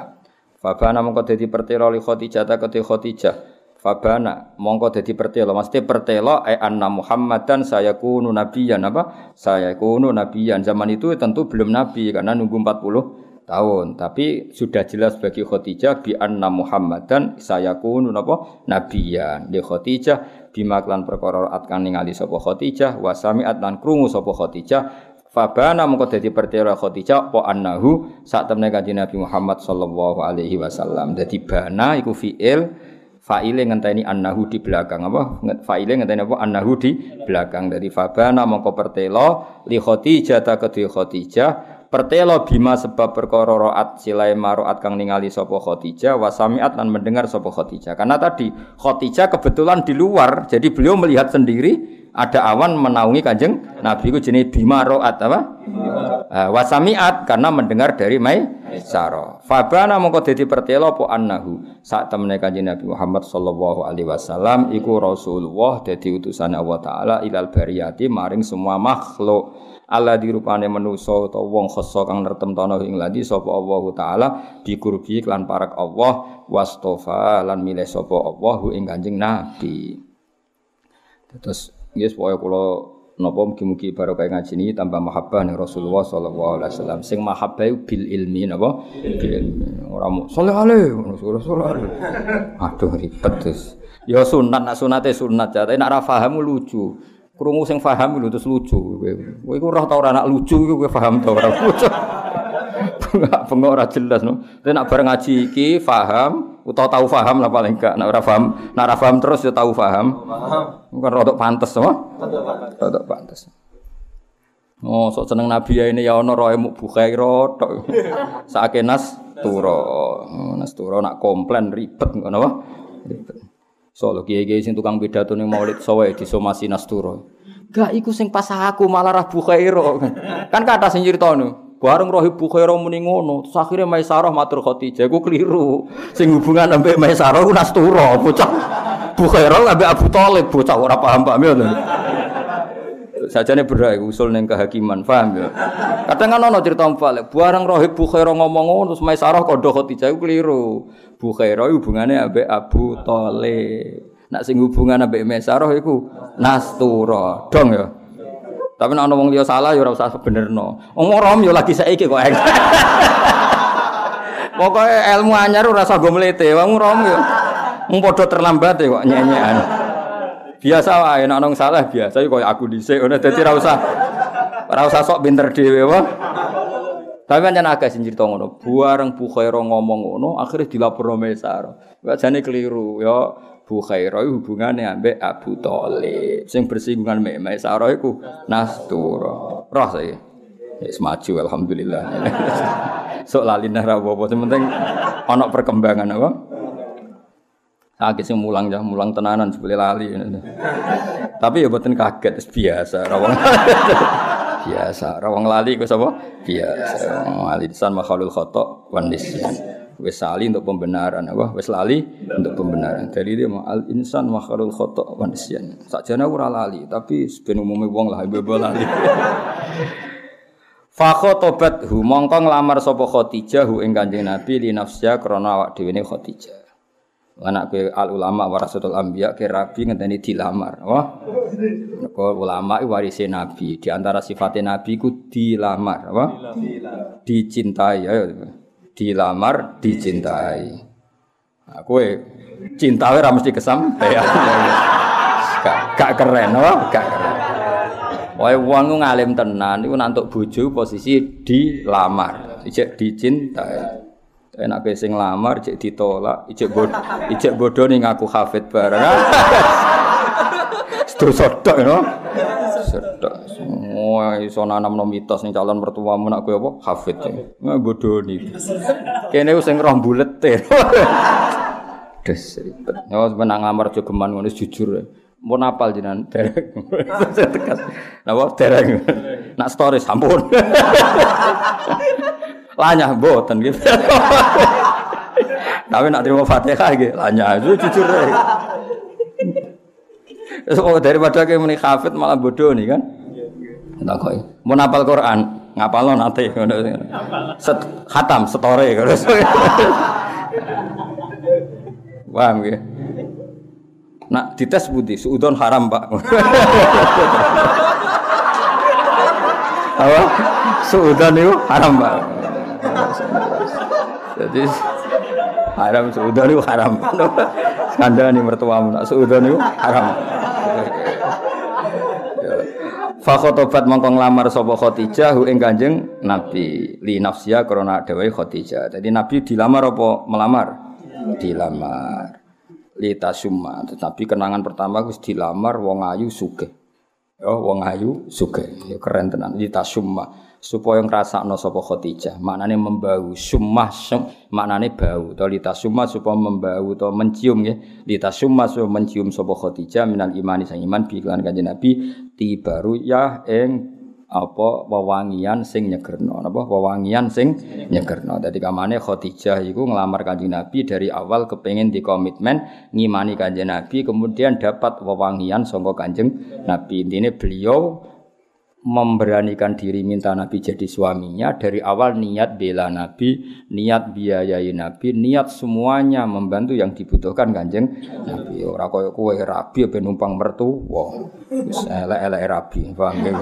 Fabana mongko dadi pertelo li Khadijah ta kete Khadijah. Fabana mongko dadi pertelo, mesti pertelo e anna Muhammadan saya kunu nabiyan apa? Saya kunu nabiyan. Zaman itu tentu belum nabi karena nunggu 40 tahun tapi sudah jelas bagi Khadijah bi anna Muhammadan saya kunu napa nabiyan di Khadijah bima klan perkara at kang ningali sapa Khadijah wa sami'at lan krungu sapa Khadijah Fabana mengko dadi pertela Khadijah apa annahu saat temne Nabi Muhammad sallallahu alaihi wasallam. Dadi bana iku fiil fa'ile ngenteni annahu di belakang apa? Fa'ile ngenteni apa? Annahu di belakang. Dari fabana mongko pertelo li Khadijah ta kedue Khadijah Pertelo bima sebab perkara roat silai maroat kang ningali sapa Khadijah wasamiat dan mendengar sapa Khadijah. Karena tadi Khadijah kebetulan di luar, jadi beliau melihat sendiri ada awan menaungi kanjeng Nabi itu jenis bima roat apa? Uh, wasamiat karena mendengar dari Mai Saro. Fabana mongko dadi pertelo po annahu saat temene kanjeng Nabi Muhammad sallallahu alaihi wasallam iku Rasulullah dadi utusan Allah taala ilal bariyati maring semua makhluk Allah dirupane manusa utawa wong khassa kang nertemtono ing ladi sapa Allah taala bikurbi lan parak Allah wastofa lan milih sapa Allah ing Kanjeng Nabi. Terus yes pokoke kula napa mugi-mugi barokah ngaji ini tambah mahabbah ning Rasulullah sallallahu alaihi wasallam. Sing mahabbah bil ilmi napa? Bil ilmi. Ora mu saleh ale Rasulullah. Aduh ribet terus. Ya sunat nak sunate sunat ya, tapi nak ra paham lucu. Krungu sing paham lho terus lucu. Kowe iku roh ta ora anak lucu iku kowe paham ta ora lucu. Bengok ora jelas no. Tapi nak bareng ngaji iki paham utawa tahu paham lah paling enggak. Nak ora paham, nak ora paham terus ya tahu paham. Paham. Bukan rodok pantes apa? Rodok pantes. Oh, sok seneng Nabi ya ini ya ono roe muk bukhairo tok. Saake nas turo. Oh, nas turo nak komplain ribet ngono apa? Ribet. Solo kiai-kiai sing tukang pidato ning Maulid sowe disomasi Nasturo. Gak iku sing pas aku malah Rabu Khairo. Kan kata sing critane. Bareng Rohib Bukhairo muni ngono, terus akhirnya Maisarah matur Khadijah, ku keliru. Sing hubungan ambek Maisarah ku Nasturo, bocah. Bukhairo ambek Abu Thalib, bocah ora paham Pak Mil. sajane berak usul ning kehakiman, paham ya? Kadang kan ono cerita balik, bareng Rohib Bukhairo ngomong ngono terus Maisarah kodho Khadijah ku keliru. Bukhairah hubungannya ambek Abu Thalib. Nak sing hubungan ambek Mesarah iku Nastura. Dong ya. Tapi nek ana wong liya salah ya ora usah benerno. Wong rom ya lagi saiki kok. Pokoke ilmu anyar ora usah go mlete. Wong rom ya mung padha terlambat kok nyenyekan. Biasa wae nek ana salah biasa kaya aku dhisik ngono dadi ora usah ora usah sok pinter dhewe wae. Tapi pancen agak sing cerita ngono. Buareng Bu Khaira ngomong ngono, akhirnya dilapor Mesar. Wajane keliru ya. Bu Khaira hubungane ambek Abu Thalib. Sing bersinggungan mek Mesar iku Nastura. Roh saya. Wis maju alhamdulillah. Sok lali nah ra apa penting ana perkembangan apa? Sakit sing mulang ya, mulang tenanan sebeli lali. Tapi ya boten kaget biasa rawang. biasa. Rawang lali ku sapa? Biasa. Lali makhlul khata wan nisyan. Wis lali untuk pembenaran apa? Wis lali untuk pembenaran. Dari dia mau al insan makhlul khata wan nisyan. Sakjane ora lali, tapi ben umume wong lah bebo lali. Fa khotobat hu mongko nglamar sapa Khadijah hu ing Kanjeng Nabi li nafsya krana awak dhewe Khadijah. anak ke al ulama warasatul anbiya ke rabi ngenteni dilamar wah kok ulama warise nabi di antara sifatnya nabi ku dilamar apa dicintai ya dilamar dicintai. Aku nah, cinta ora mesti kesampaian gak, gak keren apa? Gak keren. Wae wong ngalim tenan iku nantuk bojo posisi dilamar, ijek dicintai. enak sing lamar cek ditolak ijek bod ijek bodoh nih ngaku hafid bareng. Terus sodok no? Sodok semua iso nanam no mitos nih calon mertuamu nak kue apa? Hafid. Nggak bodoh nih kene sing roh bulet teh des ribet. Nyawa menang lamar jogeman ngono jujur. Ya mau napal jinan derek tegas napa derek nak story sampun. Lanyah boten gitu. Tapi nak terima Fatihah gitu, lanyah jujur. Terus kalau daripada kayak muni hafid malah bodoh nih kan? Tak kok. Mau napal Quran, ngapal lo nanti. Set, khatam, setore. Paham ya? Nak dites budi, suudon haram pak. Apa? Suudon itu haram pak. Jadi haram suudon itu haram. Skandal nih mertuamu nak suudon itu haram. Fa khotobat mongko nglamar sapa Khadijah ing Kanjeng Nabi li nafsiya krana dhewe Khadijah. Jadi Nabi dilamar apa melamar? Dilamar. Li tasumma. Tetapi kenangan pertama wis dilamar wong ayu sugih. Ya wong ayu sugih. Ya keren tenan li tasumma supaya ngrasakno sapa Khadijah. Maknane membau, summah sum, maknane bau. To li tasumma supaya membau to mencium nggih. Li tasumma supaya mencium sapa Khadijah minal imani sang iman bi Kanjeng Nabi tibaru ya ing apa wewangian sing nyegerno napa wewangian sing nyegerno dadi kamane Khadijah iku nglamar Kanjeng Nabi dari awal kepengin di komitmen ngimani Kanjeng Nabi kemudian dapat wewangian sangka Kanjeng Nabi intine beliau memberanikan diri minta Nabi jadi suaminya dari awal niat bela Nabi, niat biayai Nabi, niat semuanya membantu yang dibutuhkan Kanjeng Nabi. Ora koyo kowe rabi ben numpang wah wis elek-elek rabi, paham ya.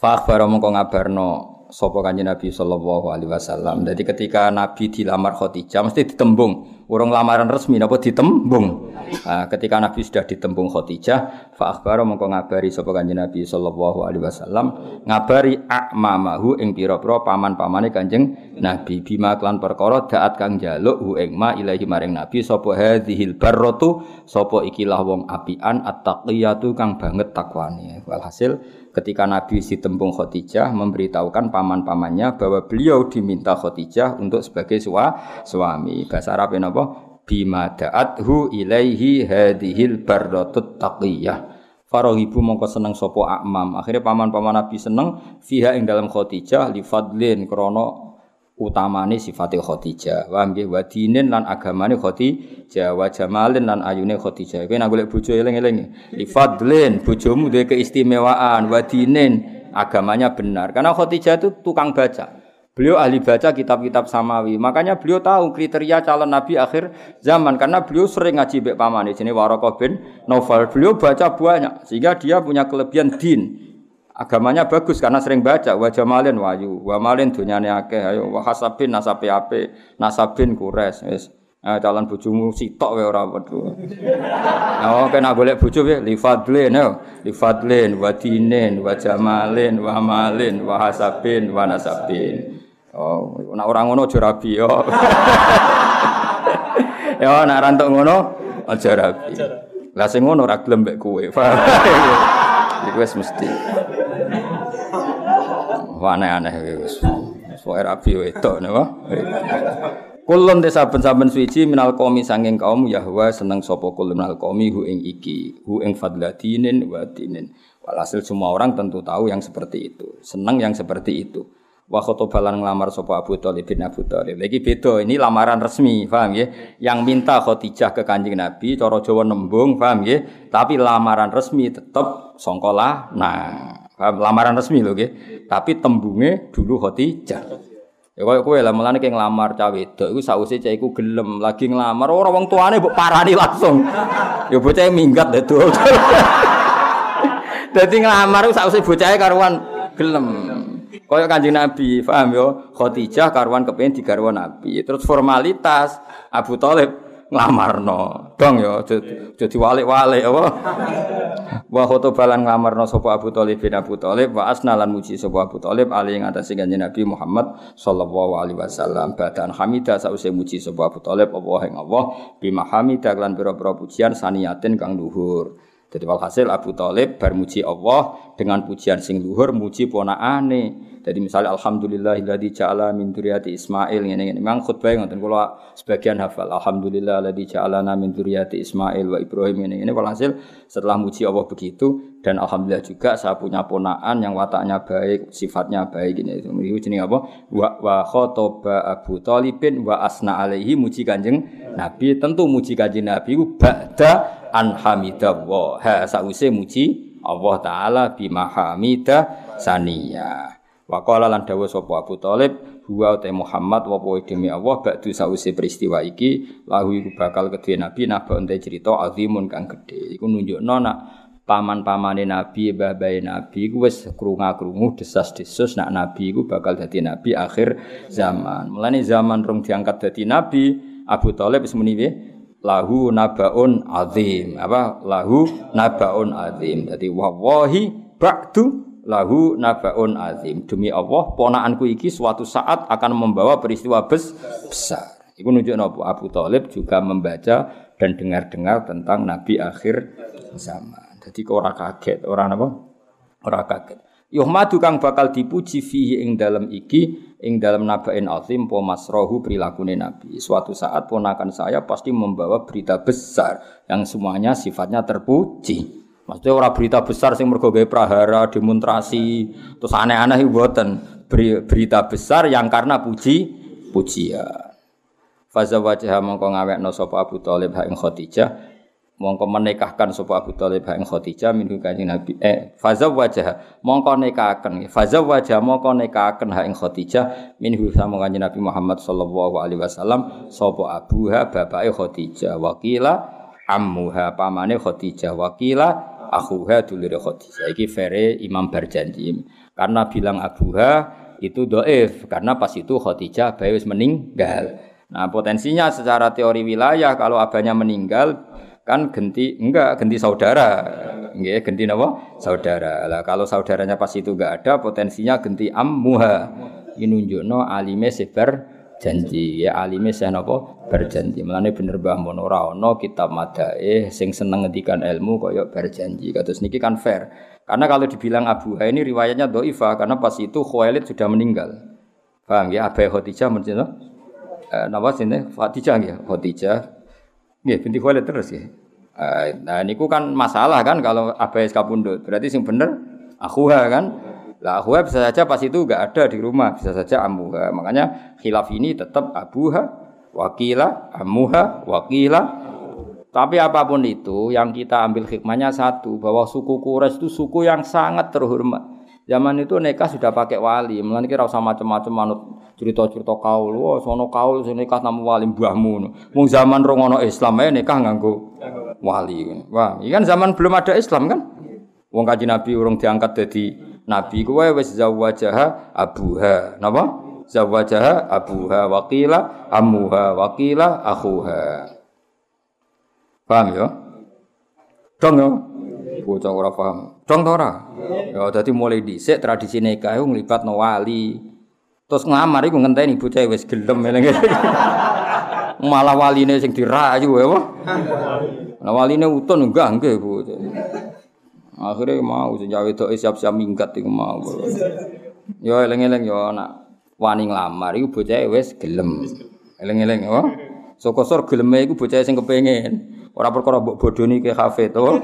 Fa akhbara mongko ngabarno sapa kanjeng Nabi sallallahu alaihi wasallam. Jadi ketika Nabi dilamar Khadijah mesti ditembung. Urung lamaran resmi napa ditembung. Nah, ketika Nabi sudah ditembung Khadijah, fa akhbara mongko ngabari sapa kanjeng Nabi sallallahu alaihi wasallam ngabari akmamahu ing pira-pira paman-pamane kanjeng Nabi bima klan perkara daat kang jaluk hu ing ma ilahi maring Nabi sapa hadhil barratu sapa ikilah wong apian at-taqiyatu kang banget takwane. Walhasil ketika Nabi si tembung Khadijah memberitahukan paman-pamannya bahwa beliau diminta Khadijah untuk sebagai sua, suami. Bahasa Arab apa? Bima da'athu ilaihi hadhil bardatut taqiyah. Farohibu mongko seneng sopo akmam. Akhirnya paman-paman Nabi seneng fiha ing dalam Khadijah li fadlin krono utamane sifate Khadijah. Wa nggih wa dinin lan agamane Khadijah, wa jamalin lan ayune Khadijah. Kowe nek golek bojo eling-eling. Li bojomu duwe keistimewaan, wa dinin agamanya benar. Karena Khadijah itu tukang baca. Beliau ahli baca kitab-kitab samawi. Makanya beliau tahu kriteria calon nabi akhir zaman karena beliau sering ngaji bek paman di sini bin Novel. Beliau baca banyak sehingga dia punya kelebihan din agamanya bagus karena sering baca wa jamalin wayu wa malin dunyane akeh ayo wa hasabin nasabe ape nasabin kures wis Nah, calon bojomu sitok wae ora wedu. Oh, kena golek bojo wae li fadlin yo, li fadlin wa dinin wa jamalin wa malin wa hasabin wa nasabin. Oh, nek ora ngono aja rabi yo. Yo nek ora ngono aja rabi. Lah sing ngono ora gelem mbek kowe. Iku wis mesti. Aneh-aneh wis. Pokoke rabi wedok napa. Kulun desa saben-saben suci minal qaumi sanging kaum Yahwa seneng sapa kulun minal qaumi hu ing iki, hu ing fadlatinin wa dinin. Walhasil semua orang tentu tahu yang seperti itu, seneng yang seperti itu. Wa khotobalan ngelamar sapa Abu Thalib bin Abu Thalib. Lagi beda, ini lamaran resmi, paham ya? Yang minta Khadijah ke Kanjeng Nabi, cara Jawa nembung, paham ya? Tapi lamaran resmi tetap songkola. Nah, paham? lamaran resmi lho nggih. Tapi tembunge dulu Khadijah. Ya koyo kowe lah mulane ki nglamar cah wedok iku sause cah iku gelem lagi nglamar ora wong tuane mbok parani langsung. Ya bocah minggat dadi. Dadi nglamar sause bocahe karuan gelem. Kaya kanjeng Nabi, paham yo? Khadijah karuan kepengen digarwa Nabi. Terus formalitas Abu Thalib nglamarno. Dong yo, jadi walik-walik apa? Wa khotobalan nglamarno sapa Abu Thalib bin Abu Thalib wa asnalan muji sapa Abu Thalib ali ing atase kanjeng Nabi Muhammad sallallahu alaihi wasallam. Badan hamidah sause muji sapa Abu Thalib Allah ing Allah bima hamidah lan pira-pira pujian saniyatin kang luhur. Jadi walhasil Abu Thalib bar muji Allah dengan pujian sing luhur muji ponakane. Jadi misalnya alhamdulillahilladzi ja'ala min dzurriyyati Ismail ngene ngene. Memang khutbah ngoten kula sebagian hafal. Alhamdulillahilladzi ja'alana min dzurriyyati Ismail wa Ibrahim ngene ngene. Walhasil setelah muji Allah begitu dan alhamdulillah juga saya punya ponaan yang wataknya baik, sifatnya baik ini. Itu jenenge apa? Wa wa khotoba Abu Thalibin wa asna alaihi muji Kanjeng Nabi. Tentu muji Kanjeng Nabi ba'da an hamidallah. Ha sause muji Allah taala bima hamida saniyah. Wa qala lan dawuh sapa Abu Thalib huwa te Muhammad wa poe demi Allah ba'du sause peristiwa iki lahu iku bakal kedue nabi naba ente cerita azimun kang gedhe. Iku nunjukno nak paman-pamane nabi, mbah-mbahe nabi iku wis krungu-krungu desas-desus nak nabi iku bakal dadi nabi akhir zaman. Mulane zaman rong diangkat dadi nabi, Abu Thalib wis muni lahu nabaun azim. Apa? Lahu nabaun azim. Jadi wawahi ba'du lahu nabaun azim. Demi Allah ponaanku iki suatu saat akan membawa peristiwa bes besar. Itu nunjuk nopo Abu Talib juga membaca dan dengar-dengar tentang Nabi akhir zaman. Jadi orang kaget? Orang apa orang kaget. Yuhmadu kang bakal dipuji fihi ing dalam iki ing dalam nabain azim po masrohu perilakune nabi. Suatu saat ponakan saya pasti membawa berita besar yang semuanya sifatnya terpuji. Maksudnya orang berita besar sing mergo prahara, demonstrasi, terus aneh-aneh mboten. Berita besar yang karena puji pujian. Faza wajah mongko ngawekno Abu Thalib ha ing Khadijah mongko menikahkan sapa Abu Thalib ing Khadijah minhu kanjeng Nabi eh faza wajah mongko nikahaken faza wajah mongko nikahaken ha ing Khadijah minhu sama kanjeng Nabi Muhammad sallallahu alaihi wasallam sapa abuha bapake Khadijah wakila ammuha pamane Khadijah wakila akhuha dulure Khadijah. Iki fere Imam berjanji karena bilang abuha itu doif karena pas itu Khadijah bayi meninggal. Nah potensinya secara teori wilayah kalau abahnya meninggal kan genti enggak genti saudara. Enggak genti napa? Saudara. Lah kalau saudaranya pas itu enggak ada potensinya genti ammuha. Ini nunjukno alime sebar janji ya alime sih napa? Berjanji. Melane bener Mbah Mun ora ana kitab madae sing seneng ngendikan ilmu kaya berjanji. Kados niki kan fair. Karena kalau dibilang Abu Ha ini riwayatnya doifa karena pas itu Khuwailid sudah meninggal. Paham ya? Abu Khadijah mencerita eh, napa sini? Khadijah ya Khadijah. Nggih, binti Khuwailid terus ya. Nah, niku kan masalah kan kalau abai kapundut. Berarti sing bener akhuha kan. Lah akhuha bisa saja pas itu enggak ada di rumah, bisa saja amuha. Makanya khilaf ini tetap abuha, wakila, amuha, wakila. Tapi apa pun itu, yang kita ambil hikmahnya satu, bahwa suku Quraisy itu suku yang sangat terhormat. Zaman itu nikah sudah pakai wali, mulane kira usah macam-macam manut cerita-cerita kaul. Wah, sono kaul sing nikah nama wali mbahmu. Mung zaman rong ono Islam ae nikah nganggo wali. Wah, iki kan zaman belum ada Islam kan? Wong kaji Nabi urung diangkat jadi nabi kowe wis zawajaha abuha. Napa? Zawajaha abuha waqila amuha waqila akhuha. Paham ya? Dong ya? Bocah ora paham. Dong ta ora? Ya dadi mulai dhisik tradisi nikah iku nglibatno wali. Terus ngamar iku ngenteni bocah wis gelem eling. Malah waline sing dirayu ya. Nah waline utun enggak nggih bocah. Akhirnya mau sing jawe tok siap-siap minggat iku mau. Ya eling-eling ya anak wani nglamar iku bocah wis gelem. Eling-eling ya. Sokosor geleme iku bocah sing kepengin. Ora perkara mbok bodoni ke kafe to.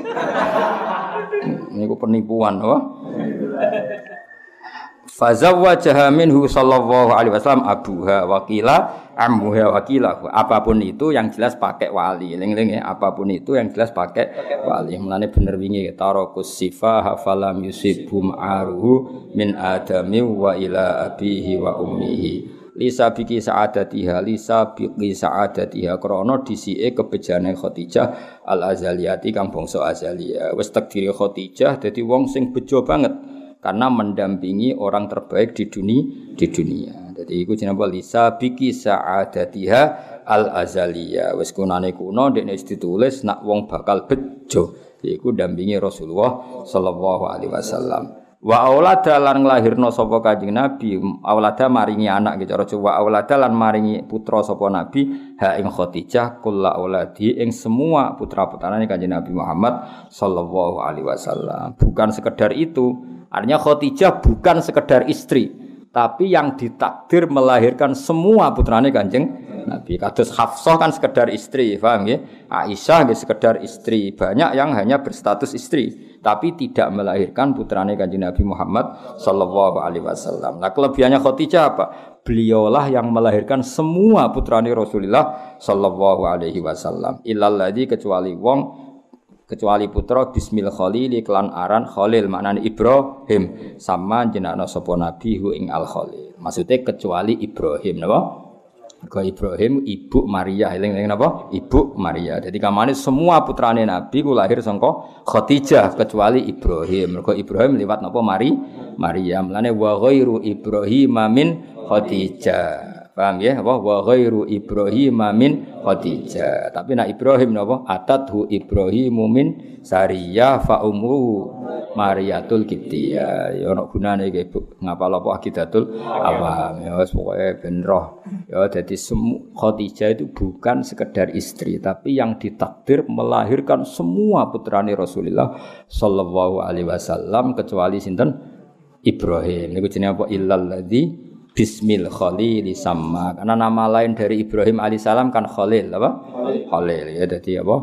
Niku penipuan, oh. Fazawwajaha minhu sallallahu alaihi wasallam abuha wakila ammuha wakila. Apa pun itu yang jelas pakai wali. Ling-ling ya, apa pun itu yang jelas pakai wali. Mulane bener wingi tarakus sifa hafalam yusibum aruhu min adami wa ila abihi wa ummihi lisa biki sa'adatiha lisa biki sa'adatiha krana disike kebejane Khadijah al azaliyati kang bangsa azalia wis takdiri Khadijah dadi wong sing bejo banget karena mendampingi orang terbaik di dunia di dunia. Jadi iku jenenge lisa biki sa'adatiha al azalia wis kunane kuno dekne ditulis nak wong bakal bejo. Iku dampingi Rasulullah sallallahu alaihi wasallam. Wa aulada lan nglahirna sapa Kanjeng Nabi, aulada maringi anak gitu cara wa aulada lan maringi putra sapa Nabi? Ha ing Khadijah kulla auladi ing semua putra-putrane Kanjeng Nabi Muhammad sallallahu alaihi wasallam. Bukan sekedar itu, artinya Khadijah bukan sekedar istri, tapi yang ditakdir melahirkan semua putrane Kanjeng Nabi. Kados Hafsah kan sekedar istri, paham ya? Aisyah nggih sekedar istri. Banyak yang hanya berstatus istri, tapi tidak melahirkan putrane Kanjeng Nabi Muhammad sallallahu alaihi wasallam. Nah, kelebihannya Khadijah apa? Beliaulah yang melahirkan semua putrane Rasulullah sallallahu alaihi wasallam. Illal kecuali wong kecuali putra Bismil Khalil klan aran Khalil maknane Ibrahim sama jenakna sapa nabi hu ing Al Khalil. Maksudnya kecuali Ibrahim napa? Ke Ibrahim ibu Maria eling-eling napa? Ibu Maria. Jadi kamane semua putrane nabi ku lahir sangka Khadijah kecuali Ibrahim. Mergo Ibrahim liwat napa Mari? Maria. Mulane wa ghairu Ibrahim min Khadijah. Paham ya? Apa wa ghairu Ibrahim min Khadijah. Tapi nak Ibrahim napa? Atathu Ibrahim min Sariyah fa umru Mariatul Kiptiyah. Ya ono gunane iki Bu. Ngapal apa akidatul awam. Ya wis pokoke ben roh. Ya dadi Khadijah itu bukan sekedar istri, tapi yang ditakdir melahirkan semua putrane Rasulullah sallallahu alaihi wasallam kecuali sinten Ibrahim. Niku jenenge apa? Illal ladzi Bismil Khalil sama karena nama lain dari Ibrahim alaihissalam kan Khalil apa? Khalil, ya jadi apa?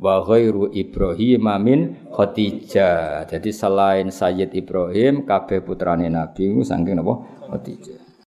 Wa ghairu Ibrahim min Khadijah. Jadi selain Sayyid Ibrahim kabeh putrane Nabi saking apa? Khadijah.